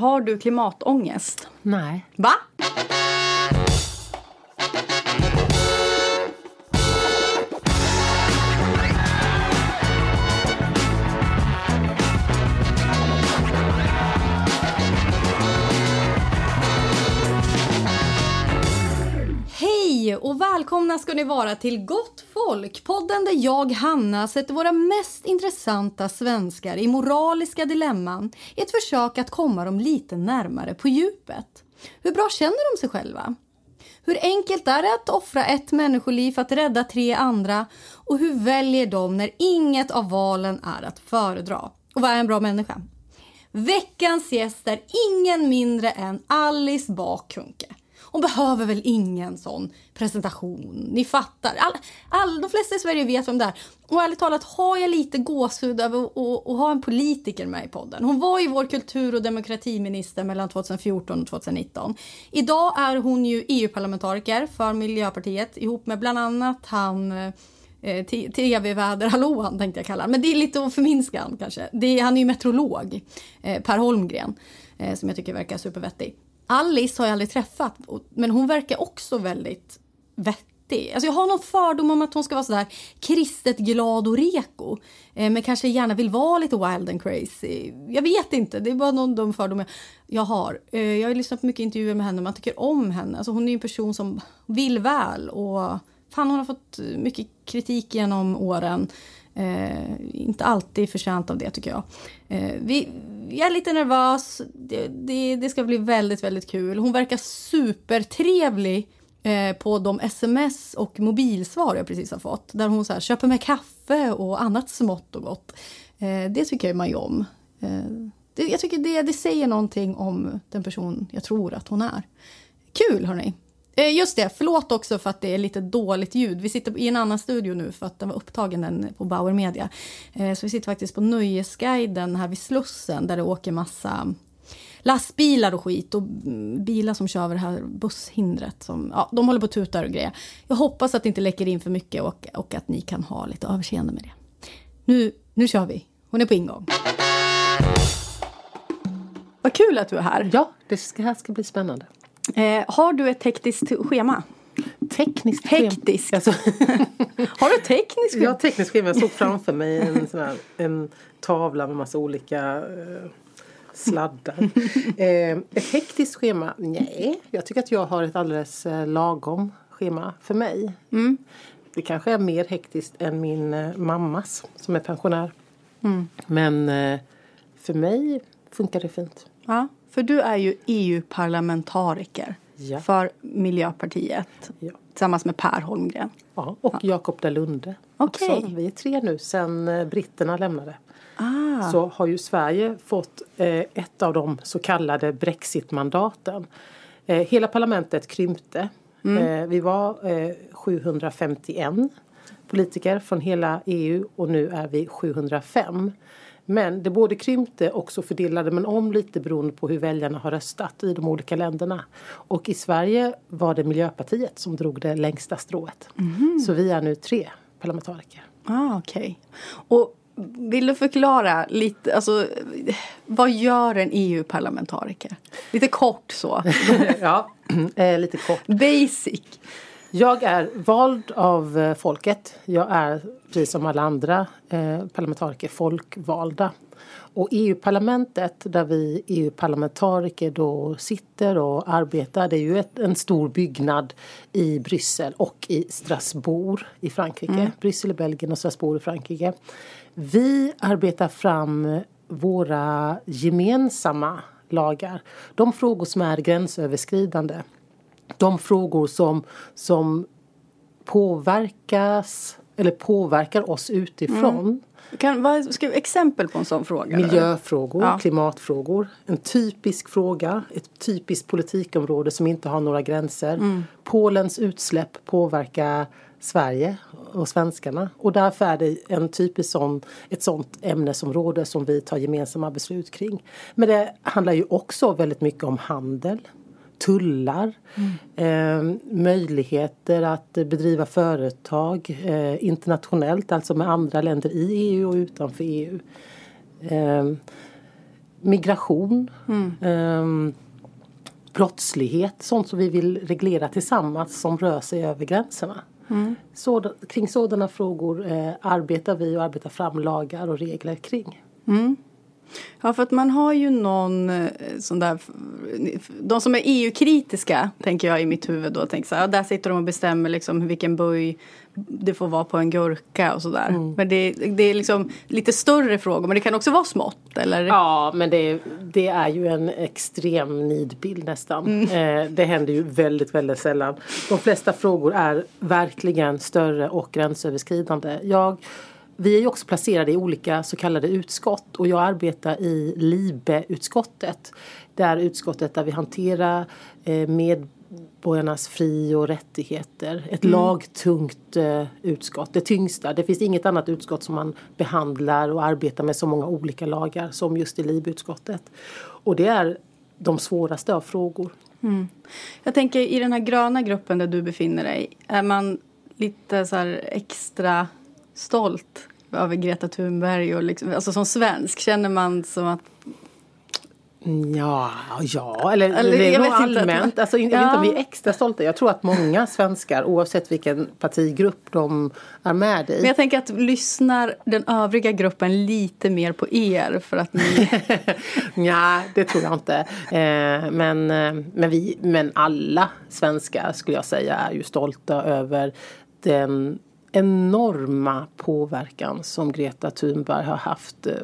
Har du klimatångest? Nej. Va? Hej och välkomna ska ni vara till Gott folk, podden där jag, Hanna, sätter våra mest intressanta svenskar i moraliska dilemman i ett försök att komma dem lite närmare på djupet. Hur bra känner de sig själva? Hur enkelt är det att offra ett människoliv för att rädda tre andra? Och hur väljer de när inget av valen är att föredra? Och vad är en bra människa? Veckans gäst är ingen mindre än Alice Bakunke. Hon behöver väl ingen sån presentation. Ni fattar. All, all, de flesta i Sverige vet vem det är. Och ärligt talat har jag lite gåshud över att ha en politiker med i podden. Hon var ju vår kultur och demokratiminister mellan 2014 och 2019. Idag är hon ju EU-parlamentariker för Miljöpartiet ihop med bland annat han eh, tv-väder hallåan tänkte jag kalla honom. Men det är lite att förminska han kanske. Det är, han är ju meteorolog, eh, Per Holmgren, eh, som jag tycker verkar supervettig. Alice har jag aldrig träffat, men hon verkar också väldigt vettig. Alltså jag har någon fördom om att hon ska vara sådär kristet glad och reko. Eh, men kanske gärna vill vara lite wild and crazy. Jag vet inte, det är bara någon dum fördom jag har. Eh, jag har lyssnat på mycket intervjuer med henne, man tycker om henne. Alltså hon är en person som vill väl och fan hon har fått mycket kritik genom åren. Eh, inte alltid förtjänt av det tycker jag. Eh, vi, jag är lite nervös. Det, det, det, ska bli väldigt, väldigt kul. Hon verkar supertrevlig eh, på de sms och mobilsvar jag precis har fått. Där hon så här, köper med kaffe och annat smått och gott. Eh, det tycker man ju om. Eh, det, jag tycker det, det säger någonting om den person jag tror att hon är. Kul hörni! Eh, just det, förlåt också för att det är lite dåligt ljud. Vi sitter i en annan studio nu för att den var upptagen den på Bauer Media. Eh, så vi sitter faktiskt på Nöjesguiden här vid Slussen där det åker massa lastbilar och skit och bilar som kör över det här busshindret. Som, ja, de håller på och tutar och grejer. Jag hoppas att det inte läcker in för mycket och, och att ni kan ha lite överseende med det. Nu, nu kör vi. Hon är på ingång. Vad kul att du är här. Ja, det här ska bli spännande. Eh, har du ett tekniskt schema? Tekniskt Hektiskt. Alltså. har du tekniskt schema? Ja, tekniskt schema. Jag såg framför mig en, sån här, en tavla med massa olika eh, sladdar. eh, ett hektiskt schema? Nej, jag tycker att jag har ett alldeles eh, lagom schema för mig. Mm. Det kanske är mer hektiskt än min eh, mammas som är pensionär. Mm. Men eh, för mig funkar det fint. Ja. För du är ju EU-parlamentariker ja. för Miljöpartiet ja. tillsammans med Per Holmgren. Ja, och ja. Jakob Dalunde okay. också. Vi är tre nu sen eh, britterna lämnade. Ah. Så har ju Sverige fått eh, ett av de så kallade brexitmandaten. Eh, hela parlamentet krympte. Mm. Eh, vi var 751 eh, politiker från hela EU och nu är vi 705. Men det både krympte och så fördelade man om lite beroende på hur väljarna har röstat i de olika länderna. Och i Sverige var det Miljöpartiet som drog det längsta strået. Mm. Så vi är nu tre parlamentariker. Ah. Okay. Och vill du förklara lite, alltså vad gör en EU-parlamentariker? Lite kort så. ja, eh, lite kort. Basic. Jag är vald av eh, folket. Jag är precis som alla andra eh, parlamentariker folkvalda. Och EU-parlamentet där vi EU-parlamentariker då sitter och arbetar det är ju ett, en stor byggnad i Bryssel och i Strasbourg i Frankrike. Mm. Bryssel i Belgien och Strasbourg i Frankrike. Vi arbetar fram våra gemensamma lagar. De frågor som är gränsöverskridande de frågor som, som påverkas eller påverkar oss utifrån. Mm. Kan, vad, ska, exempel på en sån fråga? Miljöfrågor, ja. klimatfrågor. En typisk fråga, ett typiskt politikområde som inte har några gränser. Mm. Polens utsläpp påverkar Sverige och svenskarna. Och därför är det en typisk sån, ett sånt ämnesområde som vi tar gemensamma beslut kring. Men det handlar ju också väldigt mycket om handel tullar, mm. eh, möjligheter att bedriva företag eh, internationellt, alltså med andra länder i EU och utanför EU. Eh, migration, mm. eh, brottslighet, sånt som vi vill reglera tillsammans som rör sig över gränserna. Mm. Så, kring sådana frågor eh, arbetar vi och arbetar fram lagar och regler kring. Mm. Ja, för att man har ju någon eh, sån där... De som är EU-kritiska, tänker jag i mitt huvud då, tänker så här, ja, där sitter de och bestämmer liksom vilken böj det får vara på en gurka och sådär. Mm. Men det, det är liksom lite större frågor, men det kan också vara smått, eller? Ja, men det, det är ju en extrem nidbild nästan. Mm. Eh, det händer ju väldigt, väldigt sällan. De flesta frågor är verkligen större och gränsöverskridande. Jag vi är ju också placerade i olika så kallade utskott och jag arbetar i LIBE-utskottet. Det är utskottet där vi hanterar eh, medborgarnas fri och rättigheter. Ett mm. lagtungt eh, utskott, det tyngsta. Det finns inget annat utskott som man behandlar och arbetar med så många olika lagar som just i LIBE-utskottet. Och det är de svåraste av frågor. Mm. Jag tänker i den här gröna gruppen där du befinner dig, är man lite så extra stolt över Greta Thunberg och liksom, alltså som svensk känner man som att Ja, ja eller, eller det är nog allmänt. Inte. Alltså, jag ja. vet inte om vi är extra stolta. Jag tror att många svenskar oavsett vilken partigrupp de är med i. Men jag tänker att lyssnar den övriga gruppen lite mer på er för att ni... ja, det tror jag inte. Eh, men, eh, men, vi, men alla svenskar skulle jag säga är ju stolta över den enorma påverkan som Greta Thunberg har haft eh,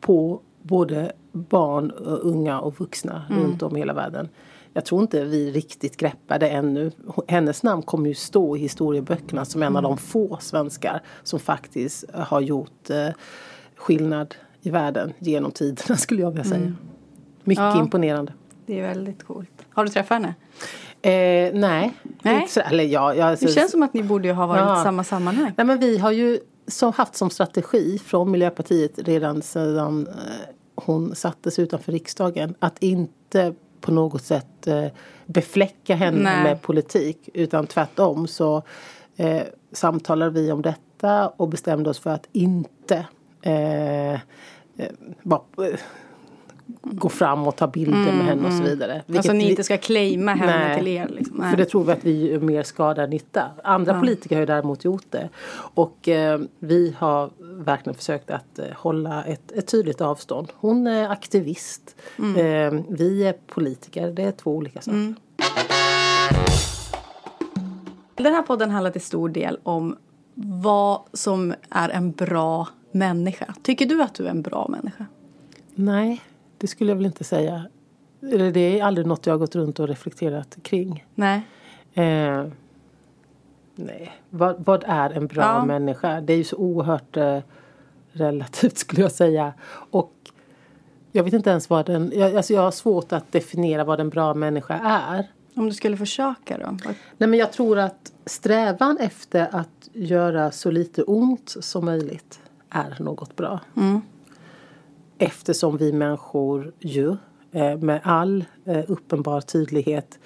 på både barn, unga och vuxna mm. runt om i hela världen. Jag tror inte vi riktigt greppar det ännu. Hennes namn kommer ju stå i historieböckerna som en mm. av de få svenskar som faktiskt har gjort eh, skillnad i världen genom tiderna skulle jag vilja säga. Mm. Mycket ja, imponerande. Det är väldigt coolt. Har du träffat henne? Eh, nej. nej. Så, eller ja, jag, det känns som att ni borde ha varit ja. i samma sammanhang. Nej, men vi har ju så haft som strategi från Miljöpartiet redan sedan eh, hon sattes utanför riksdagen att inte på något sätt eh, befläcka henne nej. med politik utan tvärtom så eh, samtalade vi om detta och bestämde oss för att inte eh, eh bara, gå fram och ta bilder mm, med henne och så mm. vidare. Vilket alltså ni inte ska claima henne nej, till er? Liksom. Nej. För det tror vi att vi gör mer skada än nytta. Andra ja. politiker har ju däremot gjort det. Och eh, vi har verkligen försökt att eh, hålla ett, ett, tydligt avstånd. Hon är aktivist. Mm. Eh, vi är politiker. Det är två olika saker. Mm. Den här podden handlar till stor del om vad som är en bra människa. Tycker du att du är en bra människa? Nej, det skulle jag väl inte säga. Eller det är aldrig något jag har gått runt och reflekterat kring. Nej. Eh, nej. Vad, vad, är en bra ja. människa? Det är ju så oerhört eh, relativt skulle jag säga. Och jag vet inte ens vad den... Jag, alltså jag har svårt att definiera vad en bra människa är. Om du skulle försöka då? Nej men jag tror att strävan efter att göra så lite ont som möjligt är något bra. Mm. Eftersom vi människor ju eh, med all eh, uppenbar tydlighet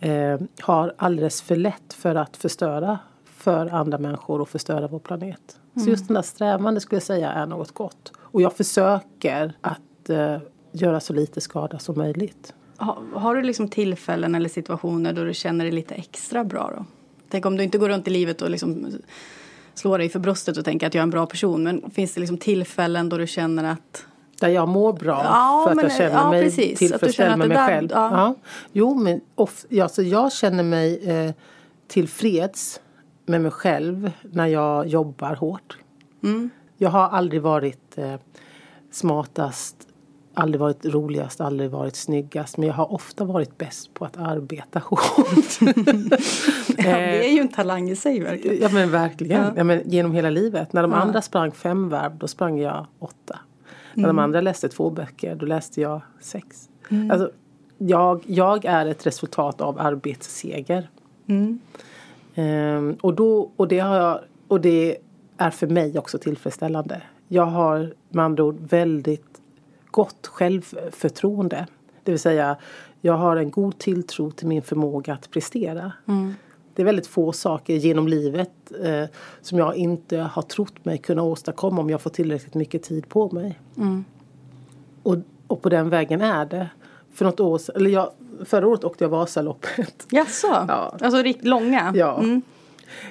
eh, har alldeles för lätt för att förstöra för andra människor och förstöra vår planet. Mm. Så just den där strävan, det skulle jag säga, är något gott. Och jag försöker att göra så lite skada som möjligt. Har, har du liksom tillfällen eller situationer då du känner dig lite extra bra då? Tänk om du inte går runt i livet och liksom slår dig för bröstet och tänker att jag är en bra person. Men finns det liksom tillfällen då du känner att där jag mår bra ja, för att jag känner ja, mig precis. tillfredsställd med mig där, själv. Ja. ja. Jo, men off, alltså jag känner mig eh, tillfreds med mig själv när jag jobbar hårt. Mm. Jag har aldrig varit eh, smartast, aldrig varit roligast, aldrig varit snyggast. Men jag har ofta varit bäst på att arbeta hårt. ja, det är ju en talang i sig verkligen. Ja men verkligen. Ja. ja men genom hela livet. När de andra sprang fem varv, då sprang jag åtta. När de mm. andra läste två böcker, då läste jag sex. Mm. Alltså, jag, jag är ett resultat av arbetsseger. Mm. Um, och, då, och, det har jag, och det är för mig också tillfredsställande. Jag har med andra ord väldigt gott självförtroende. Det vill säga, jag har en god tilltro till min förmåga att prestera. Mm. Det är väldigt få saker genom livet eh, som jag inte har trott mig kunna åstadkomma om jag får tillräckligt mycket tid på mig. Mm. Och, Och på den vägen är det. För något år eller jag, förra året åkte jag Vasaloppet. Jaså? Ja. Alltså långa? Ja. Mm.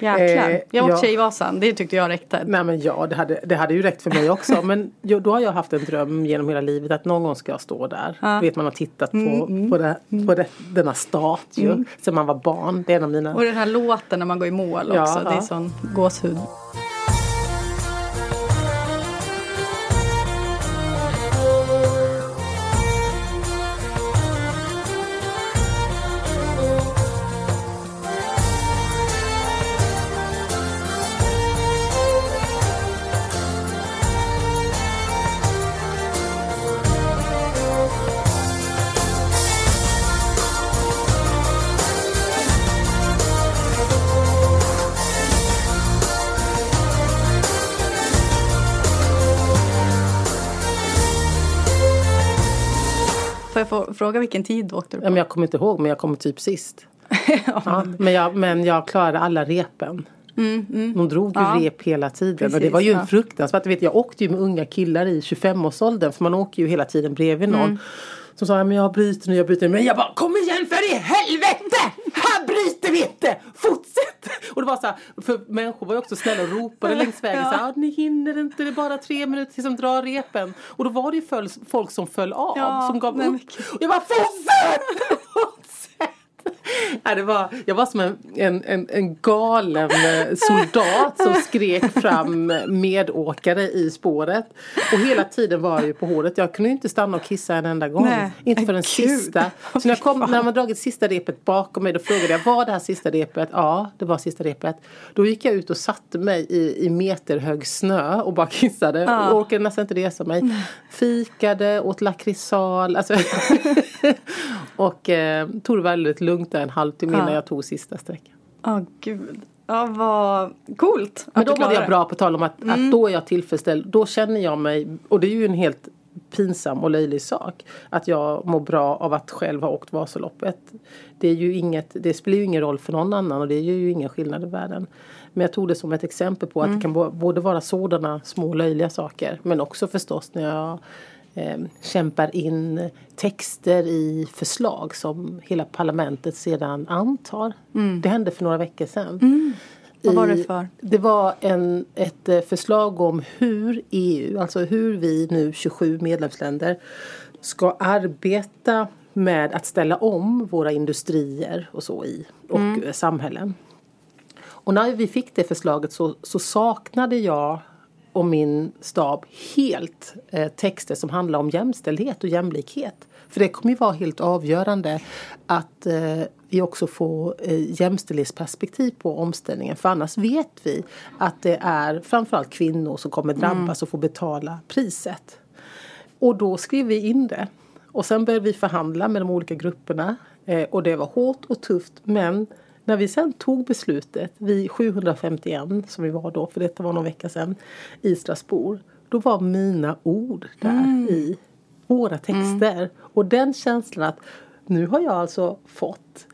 Jäklar. Eh, jag åkte ja. Tjejvasan, det tyckte jag räckte. Nej men ja, det hade, det hade ju räckt för mig också. men jo, då har jag haft en dröm genom hela livet att någon gång ska jag stå där. Ja. vet man har tittat mm, på, mm, på, det, mm. på det, denna statue mm. sen man var barn. Det är en av mina... Och den här låten när man går i mål också. Ja, det är sån gåshud. Fråga vilken tid du åkte du på? Ja, men jag kommer inte ihåg men jag kommer typ sist. ja, men, jag, men jag klarade alla repen. Mm, mm. De drog ju ja. rep hela tiden Precis, och det var ju en fruktansvärt. Vet, jag åkte ju med unga killar i 25-årsåldern för man åker ju hela tiden bredvid någon. Mm. Som sa, men jag bryter nu, jag bryter nu. Men jag bara, kom igen för i helvete! Här bryter vi inte! Fortsätt! Och det var så här, för människor var ju också snälla och ropade längs vägen. Ja. Så här, ni hinner inte, det är bara tre minuter tills de drar repen. Och då var det ju folk som föll av, ja, som gav upp. Och jag bara, fortsätt! Nej, det var, jag var som en, en, en, en galen eh, soldat som skrek fram medåkare i spåret. Och hela tiden var jag ju på håret. Jag kunde inte stanna och kissa en enda gång. Nej, inte för den sista. Så när, jag kom, när man dragit sista repet bakom mig då frågade jag var det här sista repet? Ja, det var sista repet. Då gick jag ut och satte mig i, i meterhög snö och bara kissade. Ja. Och orkade nästan inte resa mig. Fikade, åt lakrisal. Alltså och eh, tog det väldigt lugnt där en halvtimme innan jag tog sista sträckan. Ja, oh, gud. Ja, vad coolt Men då mådde jag bra på tal om att, mm. att då är jag tillfredsställd. Då känner jag mig, och det är ju en helt pinsam och löjlig sak. Att jag mår bra av att själv ha åkt Vasaloppet. Det, är ju inget, det spelar ju ingen roll för någon annan och det gör ju ingen skillnad i världen. Men jag tog det som ett exempel på att mm. det kan både vara sådana små löjliga saker men också förstås när jag eh, kämpar in texter i förslag som hela parlamentet sedan antar. Mm. Det hände för några veckor sedan. Mm. Vad var det för? det var en, ett eh, förslag om hur EU, alltså hur vi nu 27 medlemsländer ska arbeta med att ställa om våra industrier och så i och mm. samhällen. Och när vi fick det förslaget så, så saknade jag och min stab helt eh, texter som handlar om jämställdhet och jämlikhet. För det kommer ju vara helt avgörande att eh, vi också får eh, jämställdhetsperspektiv på omställningen. För annars vet vi att det är framförallt kvinnor som kommer drabbas mm. och få betala priset. Och då skrev vi in det. Och sen började vi förhandla med de olika grupperna. Eh, och det var hårt och tufft men när vi sen tog beslutet, vi 751 som vi var då, för detta var någon vecka sedan, i Strasbourg. Då var mina ord där mm. i våra texter. Mm. Och den känslan att nu har jag alltså fått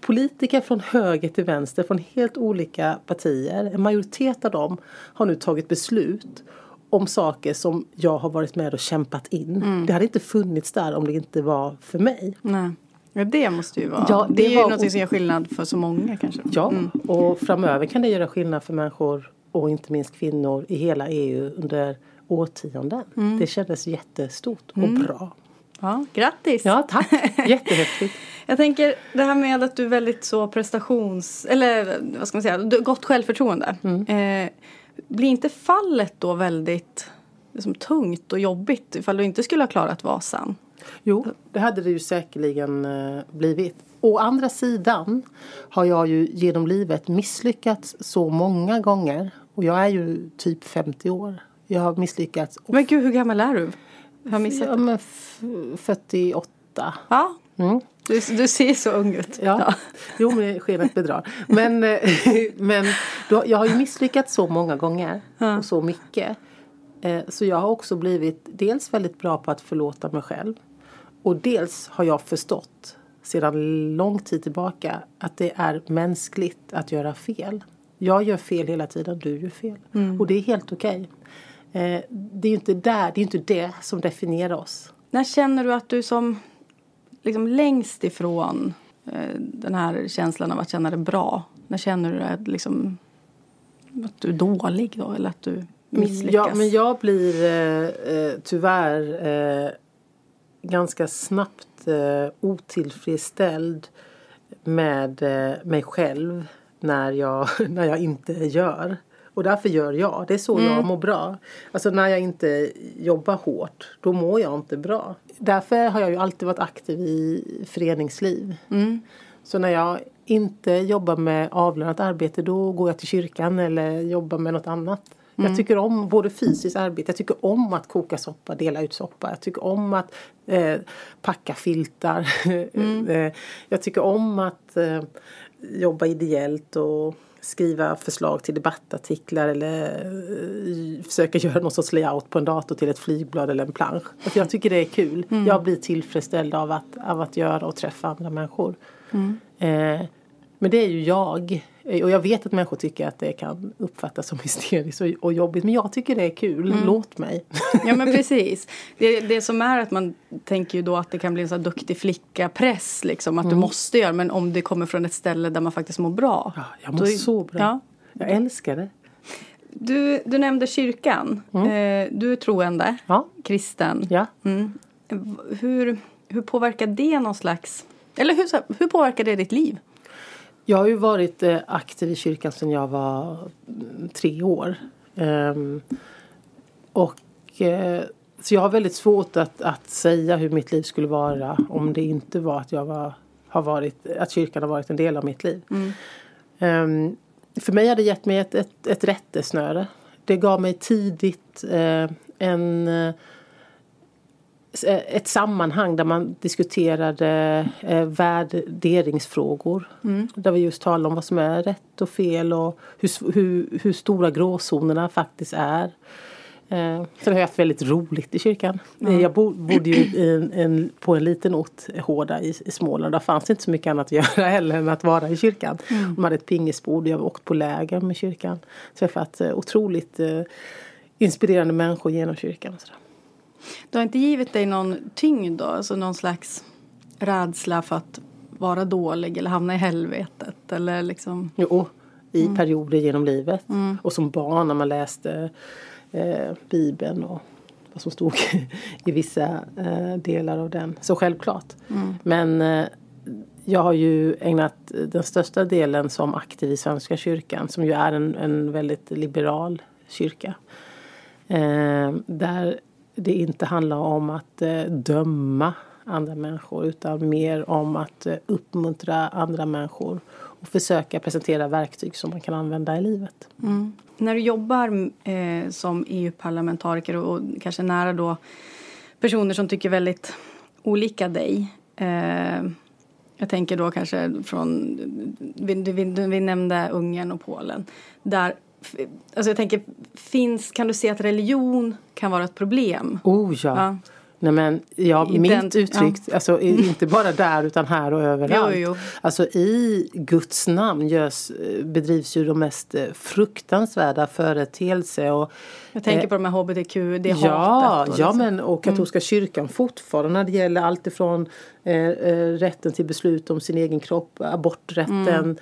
politiker från höger till vänster från helt olika partier. En majoritet av dem har nu tagit beslut om saker som jag har varit med och kämpat in. Mm. Det hade inte funnits där om det inte var för mig. Nej. Ja, det måste ju vara. Ja, det, det är ju något som gör skillnad för så många kanske. Ja, mm. och framöver kan det göra skillnad för människor och inte minst kvinnor i hela EU under årtionden. Mm. Det kändes jättestort och mm. bra. Ja, grattis! Ja, tack! Jättehäftigt. Jag tänker det här med att du är väldigt så prestations... Eller vad ska man säga? Gott självförtroende. Mm. Eh, blir inte fallet då väldigt liksom, tungt och jobbigt ifall du inte skulle ha klarat Vasan? Jo, det hade det ju säkerligen eh, blivit. Å andra sidan har jag ju genom livet misslyckats så många gånger. Och jag är ju typ 50 år. Jag har misslyckats. Men gud, hur gammal är du? Har missat ja, men 48. Ja. Mm. Du, du ser så ung ut. Ja. ja. Jo, men skenet bedrar. Men, eh, men då, jag har ju misslyckats så många gånger ja. och så mycket. Eh, så jag har också blivit dels väldigt bra på att förlåta mig själv. Och dels har jag förstått sedan lång tid tillbaka att det är mänskligt att göra fel. Jag gör fel hela tiden, du gör fel. Mm. Och det är helt okej. Okay. Eh, det är ju inte där, det är inte det som definierar oss. när känner du att du som liksom längst ifrån eh, den här känslan av att känna dig bra? När känner du att, liksom, att du är dålig då eller att du misslyckas? Ja, men jag blir eh, eh tyvärr eh, ganska snabbt eh, otillfredsställd med eh, mig själv när jag, när jag inte gör. Och därför gör jag. Det är så mm. jag mår bra. Alltså när jag inte jobbar hårt, då mår jag inte bra. Därför har jag ju alltid varit aktiv i föreningsliv. Mm. Så när jag inte jobbar med avlönat arbete då går jag till kyrkan eller jobbar med något annat. Mm. Jag tycker om både fysiskt arbete, jag tycker om att koka soppa, dela ut soppa. Jag tycker om att eh, packa filtar. Mm. Eh, jag tycker om att eh, jobba ideellt och skriva förslag till debattartiklar eller uh, försöka göra någon sorts layout på en dator till ett flygblad eller en plansch. Alltså jag tycker det är kul. Mm. Jag blir tillfredsställd av att, av att göra och träffa andra människor. Mm. Eh, men det är ju jag. Och jag vet att människor tycker att det kan uppfattas som hysteriskt och, jobbigt. Men jag tycker det är kul. Mm. Låt mig. Ja men precis. Det, det som är att man tänker ju då att det kan bli en så duktig flicka-press. Liksom, att mm. du måste göra. Men om det kommer från ett ställe där man faktiskt mår bra. Ja, jag mår då, så bra. Ja. Jag älskar det. Du, du nämnde kyrkan. Mm. Eh, du är troende. Ja. Kristen. Ja. Mm. Hur, hur påverkar det någon slags... Eller hur, hur påverkar det ditt liv? Jag har ju varit eh, aktiv i kyrkan sedan jag var mm, tre år. Um, och uh, så jag har väldigt svårt att, att säga hur mitt liv skulle vara om det inte var att jag var, har varit, att kyrkan har varit en del av mitt liv. Mm. Um, för mig har det gett mig ett, ett, ett rättesnöre. Det gav mig tidigt uh, en ett sammanhang där man diskuterade eh, värderingsfrågor. Mm. Där vi just talade om vad som är rätt och fel och hur, hur, hur stora gråzonerna faktiskt är. Eh, sen har jag haft väldigt roligt i kyrkan. Mm. Jag bo, bodde ju en, en, på en liten ort, Hårda i, i Småland. Där fanns inte så mycket annat att göra heller än att vara i kyrkan. Mm. De hade ett pingisbord. Jag har åkt på läger med kyrkan. Träffat eh, otroligt eh, inspirerande människor genom kyrkan. Och sådär. Det har inte givit dig någon tyngd då? Alltså någon slags rädsla för att vara dålig eller hamna i helvetet? Eller liksom... Jo, i mm. perioder genom livet. Mm. Och som barn när man läste eh, Bibeln och vad som stod i vissa eh, delar av den. Så självklart. Mm. Men eh, jag har ju ägnat den största delen som aktiv i Svenska kyrkan som ju är en, en väldigt liberal kyrka. Eh, där det inte handlar om att eh, döma andra människor utan mer om att eh, uppmuntra andra människor och försöka presentera verktyg som man kan använda i livet. Mm. När du jobbar eh, som EU-parlamentariker och, kanske nära då personer som tycker väldigt olika dig eh, jag tänker då kanske från, vi, vi, vi nämnde Ungern och Polen. Där Alltså jag tänker, finns, kan du se att religion kan vara ett problem? Oh ja. ja. Nej men ja, milt uttryckt, ja. alltså inte bara där utan här och överallt. Jo, jo. Alltså i Guds namn görs, bedrivs ju de mest eh, fruktansvärda företeelser. Och, jag tänker eh, på de här hbtq, det ja, hatet. Ja, liksom. men och katolska mm. kyrkan fortfarande när det gäller allt ifrån eh, eh, rätten till beslut om sin egen kropp, aborträtten mm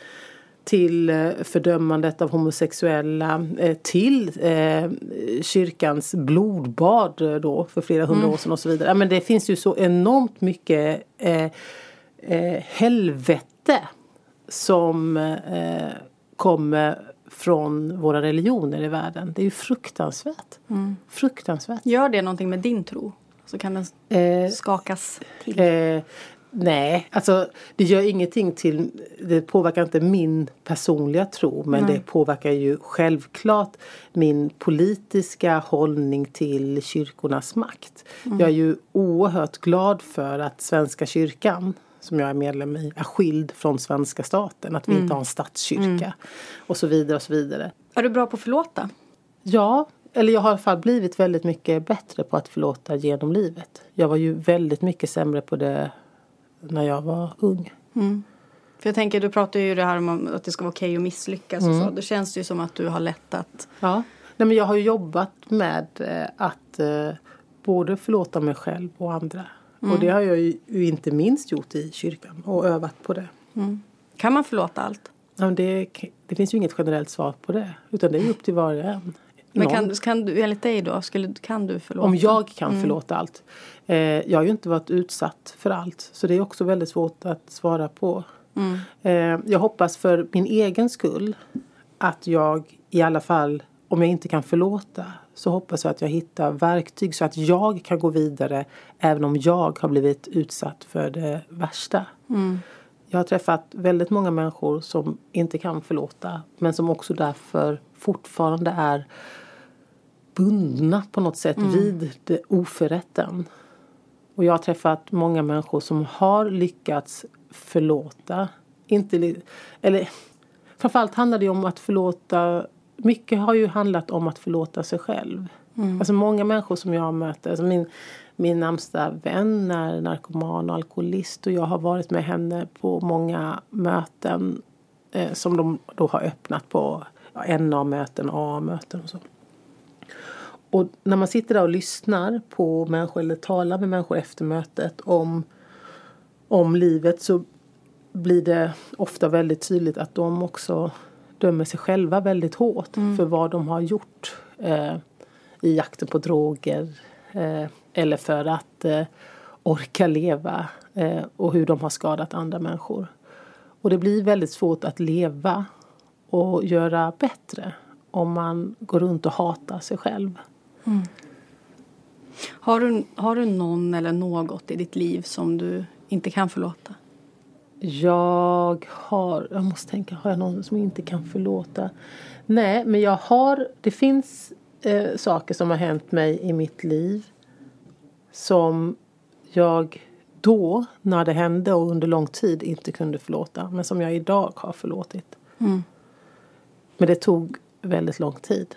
till eh, fördömandet av homosexuella eh, till eh, kyrkans blodbad då för flera hundra mm. år sedan och så vidare. Men det finns ju så enormt mycket helvete som kommer från våra religioner i världen. Det är ju fruktansvärt. Mm. Fruktansvärt. Gör det någonting med din tro? Så kan den skakas till? Eh, Nej, alltså det gör ingenting till, det påverkar inte min personliga tro men Nej. det påverkar ju självklart min politiska hållning till kyrkornas makt. Mm. Jag är ju oerhört glad för att Svenska kyrkan som jag är medlem i är skild från svenska staten. Att vi mm. inte har en statskyrka. Mm. Och så vidare och så vidare. Är du bra på att förlåta? Ja, eller jag har i alla fall blivit väldigt mycket bättre på att förlåta genom livet. Jag var ju väldigt mycket sämre på det när jag var ung. Mm. För jag tänker, du pratar ju det här om att det ska vara okej okay att misslyckas mm. och så. Det känns ju som att du har lättat. Ja, Nej, men jag har jobbat med eh, att eh, både förlåta mig själv och andra. Mm. Och det har jag ju inte minst gjort i kyrkan och övat på det. Mm. Kan man förlåta allt? Ja, det, det finns ju inget generellt svar på det. Utan det är upp till var och en. Men kan, kan du, enligt dig då, skulle, kan du förlåta? Om jag kan mm. förlåta allt? Eh, jag har ju inte varit utsatt för allt. Så det är också väldigt svårt att svara på. Mm. Eh, jag hoppas för min egen skull att jag i alla fall, om jag inte kan förlåta, så hoppas jag att jag hittar verktyg så att jag kan gå vidare även om jag har blivit utsatt för det värsta. Mm. Jag har träffat väldigt många människor som inte kan förlåta men som också därför fortfarande är bundna på något sätt mm. vid det oförrätten. Och jag har träffat många människor som har lyckats förlåta. Inte, eller framförallt handlar det om att förlåta mycket har ju handlat om att förlåta sig själv. Mm. Alltså många människor som jag möter, alltså min, min närmsta vän är narkoman och alkoholist och jag har varit med henne på många möten eh, som de då har öppnat på ja, NA-möten, AA-möten och så. Och när man sitter där och lyssnar på människor eller talar med människor efter mötet om, om livet så blir det ofta väldigt tydligt att de också dömer sig själva väldigt hårt mm. för vad de har gjort eh, i jakten på droger eh, eller för att eh, orka leva eh, och hur de har skadat andra människor. Och det blir väldigt svårt att leva och göra bättre om man går runt och hatar sig själv. Mm. Har, du, har du någon eller något i ditt liv som du inte kan förlåta? Jag har, jag måste tänka, har jag någon som inte kan förlåta? Nej, men jag har, det finns eh, saker som har hänt mig i mitt liv som jag då, när det hände och under lång tid inte kunde förlåta. Men som jag idag har förlåtit. Mm. Men det tog väldigt lång tid.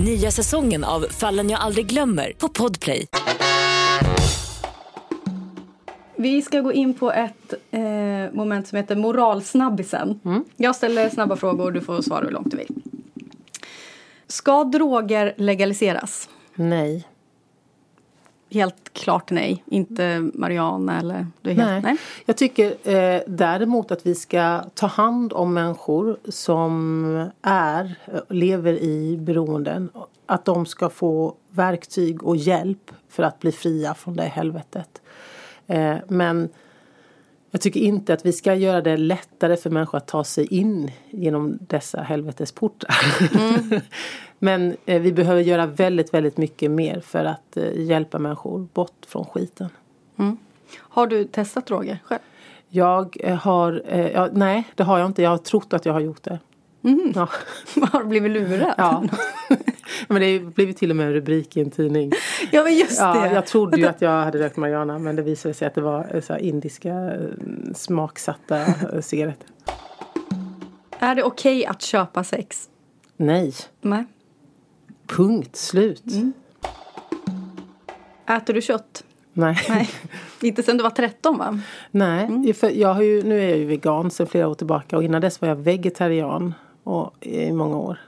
Nya säsongen av Fallen jag aldrig glömmer på Podplay. Vi ska gå in på ett eh, moment som heter moralsnabbisen. Mm. Jag ställer snabba frågor och du får svara hur långt du vill. Ska droger legaliseras? Nej. Helt klart nej. Inte marijuana eller? Du är helt, nej. nej. Jag tycker eh, däremot att vi ska ta hand om människor som är, lever i beroenden. Att de ska få verktyg och hjälp för att bli fria från det helvetet. Eh, men jag tycker inte att vi ska göra det lättare för människor att ta sig in genom dessa helvetesportar. Mm. Men eh, vi behöver göra väldigt, väldigt mycket mer för att eh, hjälpa människor bort från skiten. Mm. Har du testat droger själv? Jag har, ja, nej det har jag inte. Jag har trott att jag har gjort det. Mm. Ja. Har du blivit lurad? Ja. men det blivit till och med en rubrik i en tidning. Ja men just ja, det. Jag trodde ju att jag hade rökt marijuana men det visade sig att det var eh, så indiska eh, smaksatta eh, cigaretter. Är det okej okay att köpa sex? Nej. Nej. Punkt slut. Mm. Äter du kött? Nej. Nej. Inte sen du var 13 va? Nej, mm. för jag har ju, nu är jag ju vegan sedan flera år tillbaka och innan dess var jag vegetarian och, i många år.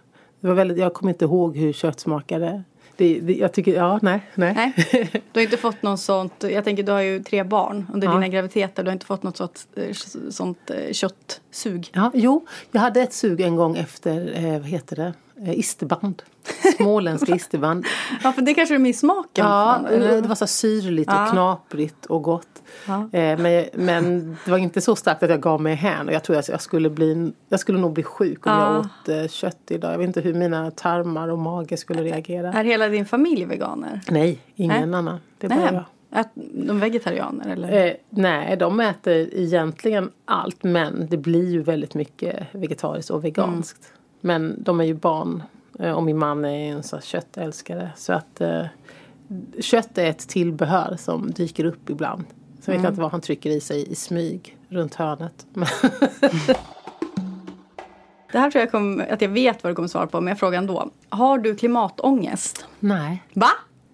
Det var väldigt, jag kommer inte ihåg hur kött smakade. Det, det, jag tycker, ja, nej, nej. nej. Du har inte fått något sånt, jag tänker du har ju tre barn under ja. dina graviditeter. Du har inte fått något sånt, eh, sånt eh, köttsug? Ja, jo, jag hade ett sug en gång efter, eh, vad heter det, isterband. Småländska isterband. ja, för det kanske är min smaken. Ja, det var så syrligt och knaprigt och gott. Ja. Eh, men, men det var inte så starkt att jag gav mig hän och jag tror att jag skulle bli, jag skulle nog bli sjuk om ja. jag åt eh, kött idag. Jag vet inte hur mina tarmar och mage skulle reagera. Är hela din familj veganer? Nej, ingen nej. annan. Det är bara jag. Ät, de vegetarianer eller? Eh, nej, de äter egentligen allt men det blir ju väldigt mycket vegetariskt och veganskt. Mm. Men de är ju barn eh, och min man är en sån köttälskare så att eh, kött är ett tillbehör som dyker upp ibland. Sen vet jag inte vad han trycker i sig i smyg runt hörnet. Det här tror jag kom, att jag vet vad du kommer svara på, men jag frågar ändå. Har du klimatångest? Nej. Va?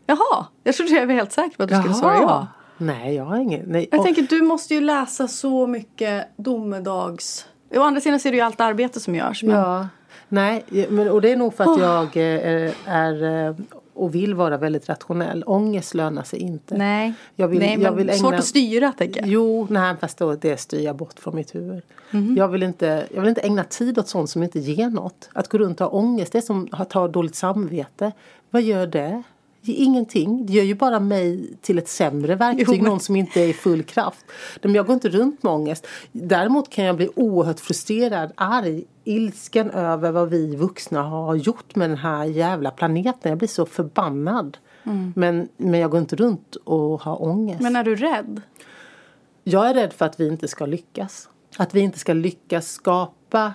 Jaha, jag trodde jag var helt säker på att du skulle svara ja. Nej, jag har ingen. Nej. Jag Och- tänker, du måste ju läsa så mycket domedags... Å andra sidan ser du ju allt arbete som görs. Men... Ja. Nej, men, och det är nog för att jag eh, är eh, och vill vara väldigt rationell. Ångest lönar sig inte. Nej, Jag vill, Nej men jag vill ägna... svårt att styra tänker jag. Jo, nej, fast då, det styr jag bort från mitt huvud. Mhm. Jag, vill inte, jag vill inte ägna tid åt sånt som inte ger något. Att gå runt och ha ångest, det är som att ha dåligt samvete. Vad gör det? Ingenting. Det gör ju bara mig till ett sämre verktyg, Jo, men- någon som inte är i full kraft. Men jag går inte runt med ångest. Däremot kan jag bli oerhört frustrerad, arg, ilsken över vad vi vuxna har gjort med den här jävla planeten. Jag blir så förbannad. Men, men jag går inte runt och har ångest. Men är du rädd? Jag är rädd för att vi inte ska lyckas. Att vi inte ska lyckas skapa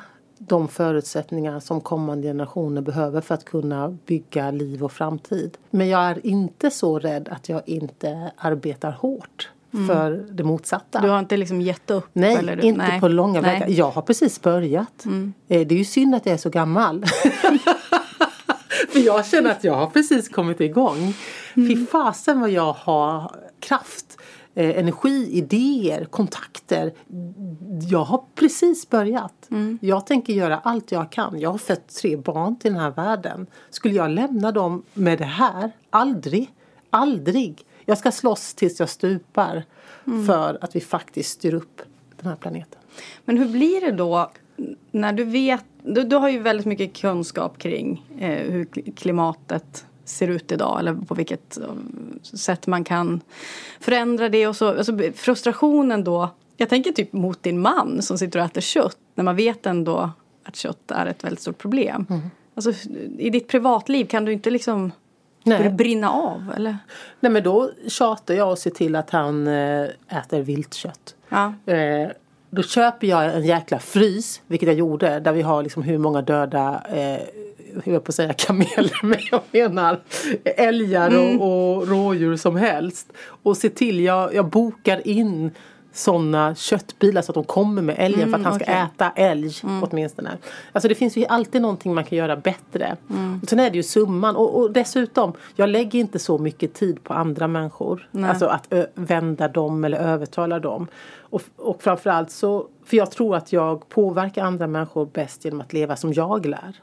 de förutsättningar som kommande generationer behöver för att kunna bygga liv och framtid. Men jag är inte så rädd att jag inte arbetar hårt för det motsatta. Du har inte liksom gett upp? Nej, eller du... inte Nej. på långa Nej. vägar. Jag har precis börjat. Eh, Det är ju synd att jag är så gammal. För jag känner att jag har precis kommit igång. Fy fasen vad jag har kraft, eh, energi, idéer, kontakter. Jag har precis börjat. Jag tänker göra allt jag kan. Jag har fött tre barn till den här världen. Skulle jag lämna dem med det här? Aldrig. Aldrig. Jag ska slåss tills jag stupar för att vi faktiskt styr upp den här planeten. Men hur blir det då när du vet, du, du har ju väldigt mycket kunskap kring eh, hur kli- klimatet ser ut idag eller på vilket eh, sätt man kan förändra det och så. Alltså, frustrationen då, jag tänker typ mot din man som sitter och äter kött när man vet ändå att kött är ett väldigt stort problem. Mm. Alltså, I ditt privatliv kan du inte liksom Nej. Det brinna av eller? Nej men då tjatar jag och ser till att han eh, äter viltkött. Ja. Eh, då köper jag en jäkla frys, vilket jag gjorde, där vi har liksom hur många döda, eh, jag på att säga kameler, men jag menar älgar och, och rådjur som helst. Och se till, jag, jag bokar in sådana köttbilar så att de kommer med älgen för att han ska okej. äta älg åtminstone. Alltså det finns ju alltid någonting man kan göra bättre. Och sen är det ju summan och, och dessutom, jag lägger inte så mycket tid på andra människor. Alltså att ö, vända dem eller övertala dem. Och, och framförallt så, för jag tror att jag påverkar andra människor bäst genom att leva som jag lär.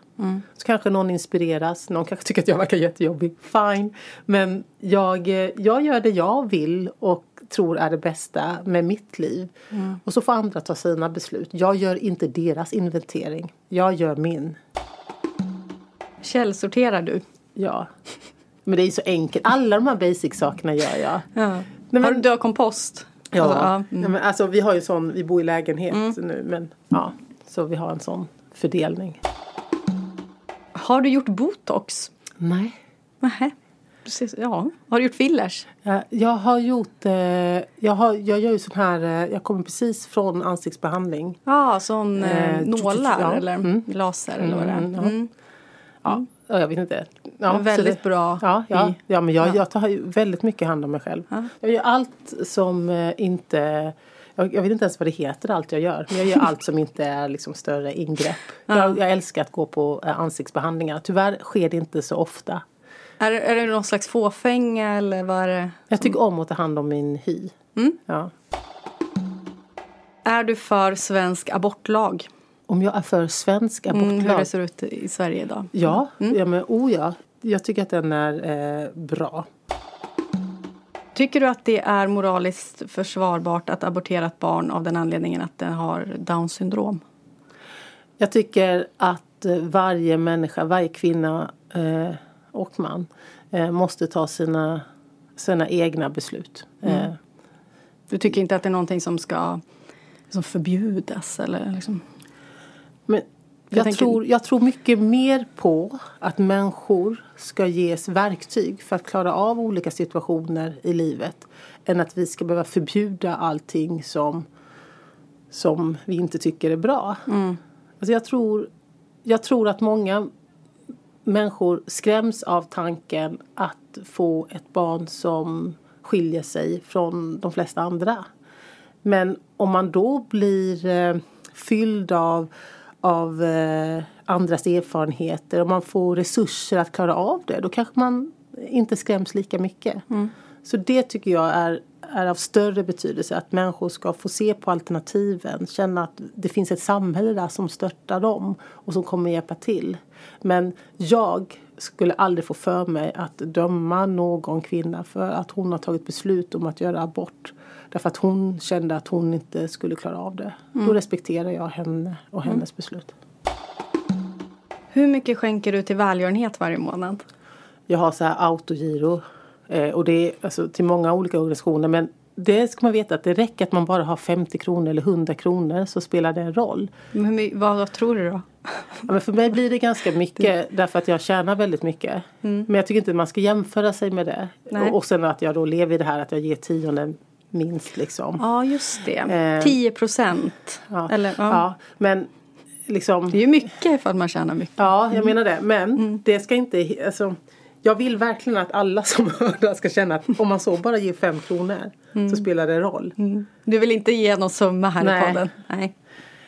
Så kanske någon inspireras, någon kanske tycker att jag verkar jättejobbig. Fine. Men jag, eh, jag gör det jag vill och tror är det bästa med mitt liv. Och så får andra ta sina beslut. Jag gör inte deras inventering. Jag gör min. Källsorterar du? Ja. Men det är så enkelt. Alla de här basic-sakerna gör jag. Ja. Nej, Har men- du, du har kompost? Ja, Alltså, ja. Nej, men alltså, vi har ju sån, vi bor i lägenhet nu men ja, så vi har en sån fördelning. Har du gjort botox? Nej. Ser- Ja. Har du gjort fillers? Jag, har gjort, eh, jag, har, jag gör ju sån här, eh, jag kommer precis från ansiktsbehandling. Ja, sån eh, Eh, nålar ja. eller Mm. laser eller vad det är. Mm, ja. Mm. Ja, ja, jag vet inte. Ja, väldigt det, bra Ja, ja, ja men jag, ja. jag tar väldigt mycket hand om mig själv. Jag gör allt som eh, inte jag, jag vet inte ens vad det heter allt jag gör. Men jag gör allt som inte är liksom större ingrepp. Jag, jag älskar att gå på eh, ansiktsbehandlingar. Tyvärr sker det inte så ofta. Är, är det någon slags fåfänga eller vad är det? Jag tycker om att ta hand om min hy. Ja. Är du för svensk abortlag? Om jag är för svensk Mm, hur abortlag? det ser ut i Sverige idag? Ja, ja men oh ja. Jag tycker att den är eh, bra. Tycker du att det är moraliskt försvarbart att abortera ett barn av den anledningen att den har Downs syndrom? Jag tycker att eh, varje människa, varje kvinna eh, och man eh, måste ta sina, sina egna beslut. Eh, Du tycker inte att det är någonting som ska som förbjudas eller liksom? Men jag, tänker- tror, jag tror mycket mer på att människor ska ges verktyg för att klara av olika situationer i livet än att vi ska behöva förbjuda allting som, som vi inte tycker är bra. Alltså jag, tror, jag tror att många människor skräms av tanken att få ett barn som skiljer sig från de flesta andra. Men om man då blir eh, fylld av, av eh, andras erfarenheter och man får resurser att klara av det då kanske man inte skräms lika mycket. Mm. Så det tycker jag är, är av större betydelse att människor ska få se på alternativen, känna att det finns ett samhälle där som stöttar dem och som kommer hjälpa till. Men jag skulle aldrig få för mig att döma någon kvinna för att hon har tagit beslut om att göra abort. Därför att hon kände att hon inte skulle klara av det. Mm. Då respekterar jag henne och hennes mm. beslut. Hur mycket skänker du till välgörenhet varje månad? Jag har så här autogiro. Eh, och det är alltså till många olika organisationer. Men det ska man veta att det räcker att man bara har 50 kronor eller 100 kronor så spelar det en roll. Men vad, vad tror du då? Ja, men för mig blir det ganska mycket därför att jag tjänar väldigt mycket. Mm. Men jag tycker inte man ska jämföra sig med det. Och, och sen att jag då lever i det här att jag ger tionde minst liksom. Ja just det, eh, 10 procent. Ja. ja. ja. men liksom. Det är ju mycket att man tjänar mycket. Ja jag mm. menar det. Men mm. det ska inte, alltså jag vill verkligen att alla som hör det ska känna att om man så bara ger fem kronor mm. så spelar det roll. Mm. Du vill inte ge någon summa här Nej. i podden? Nej.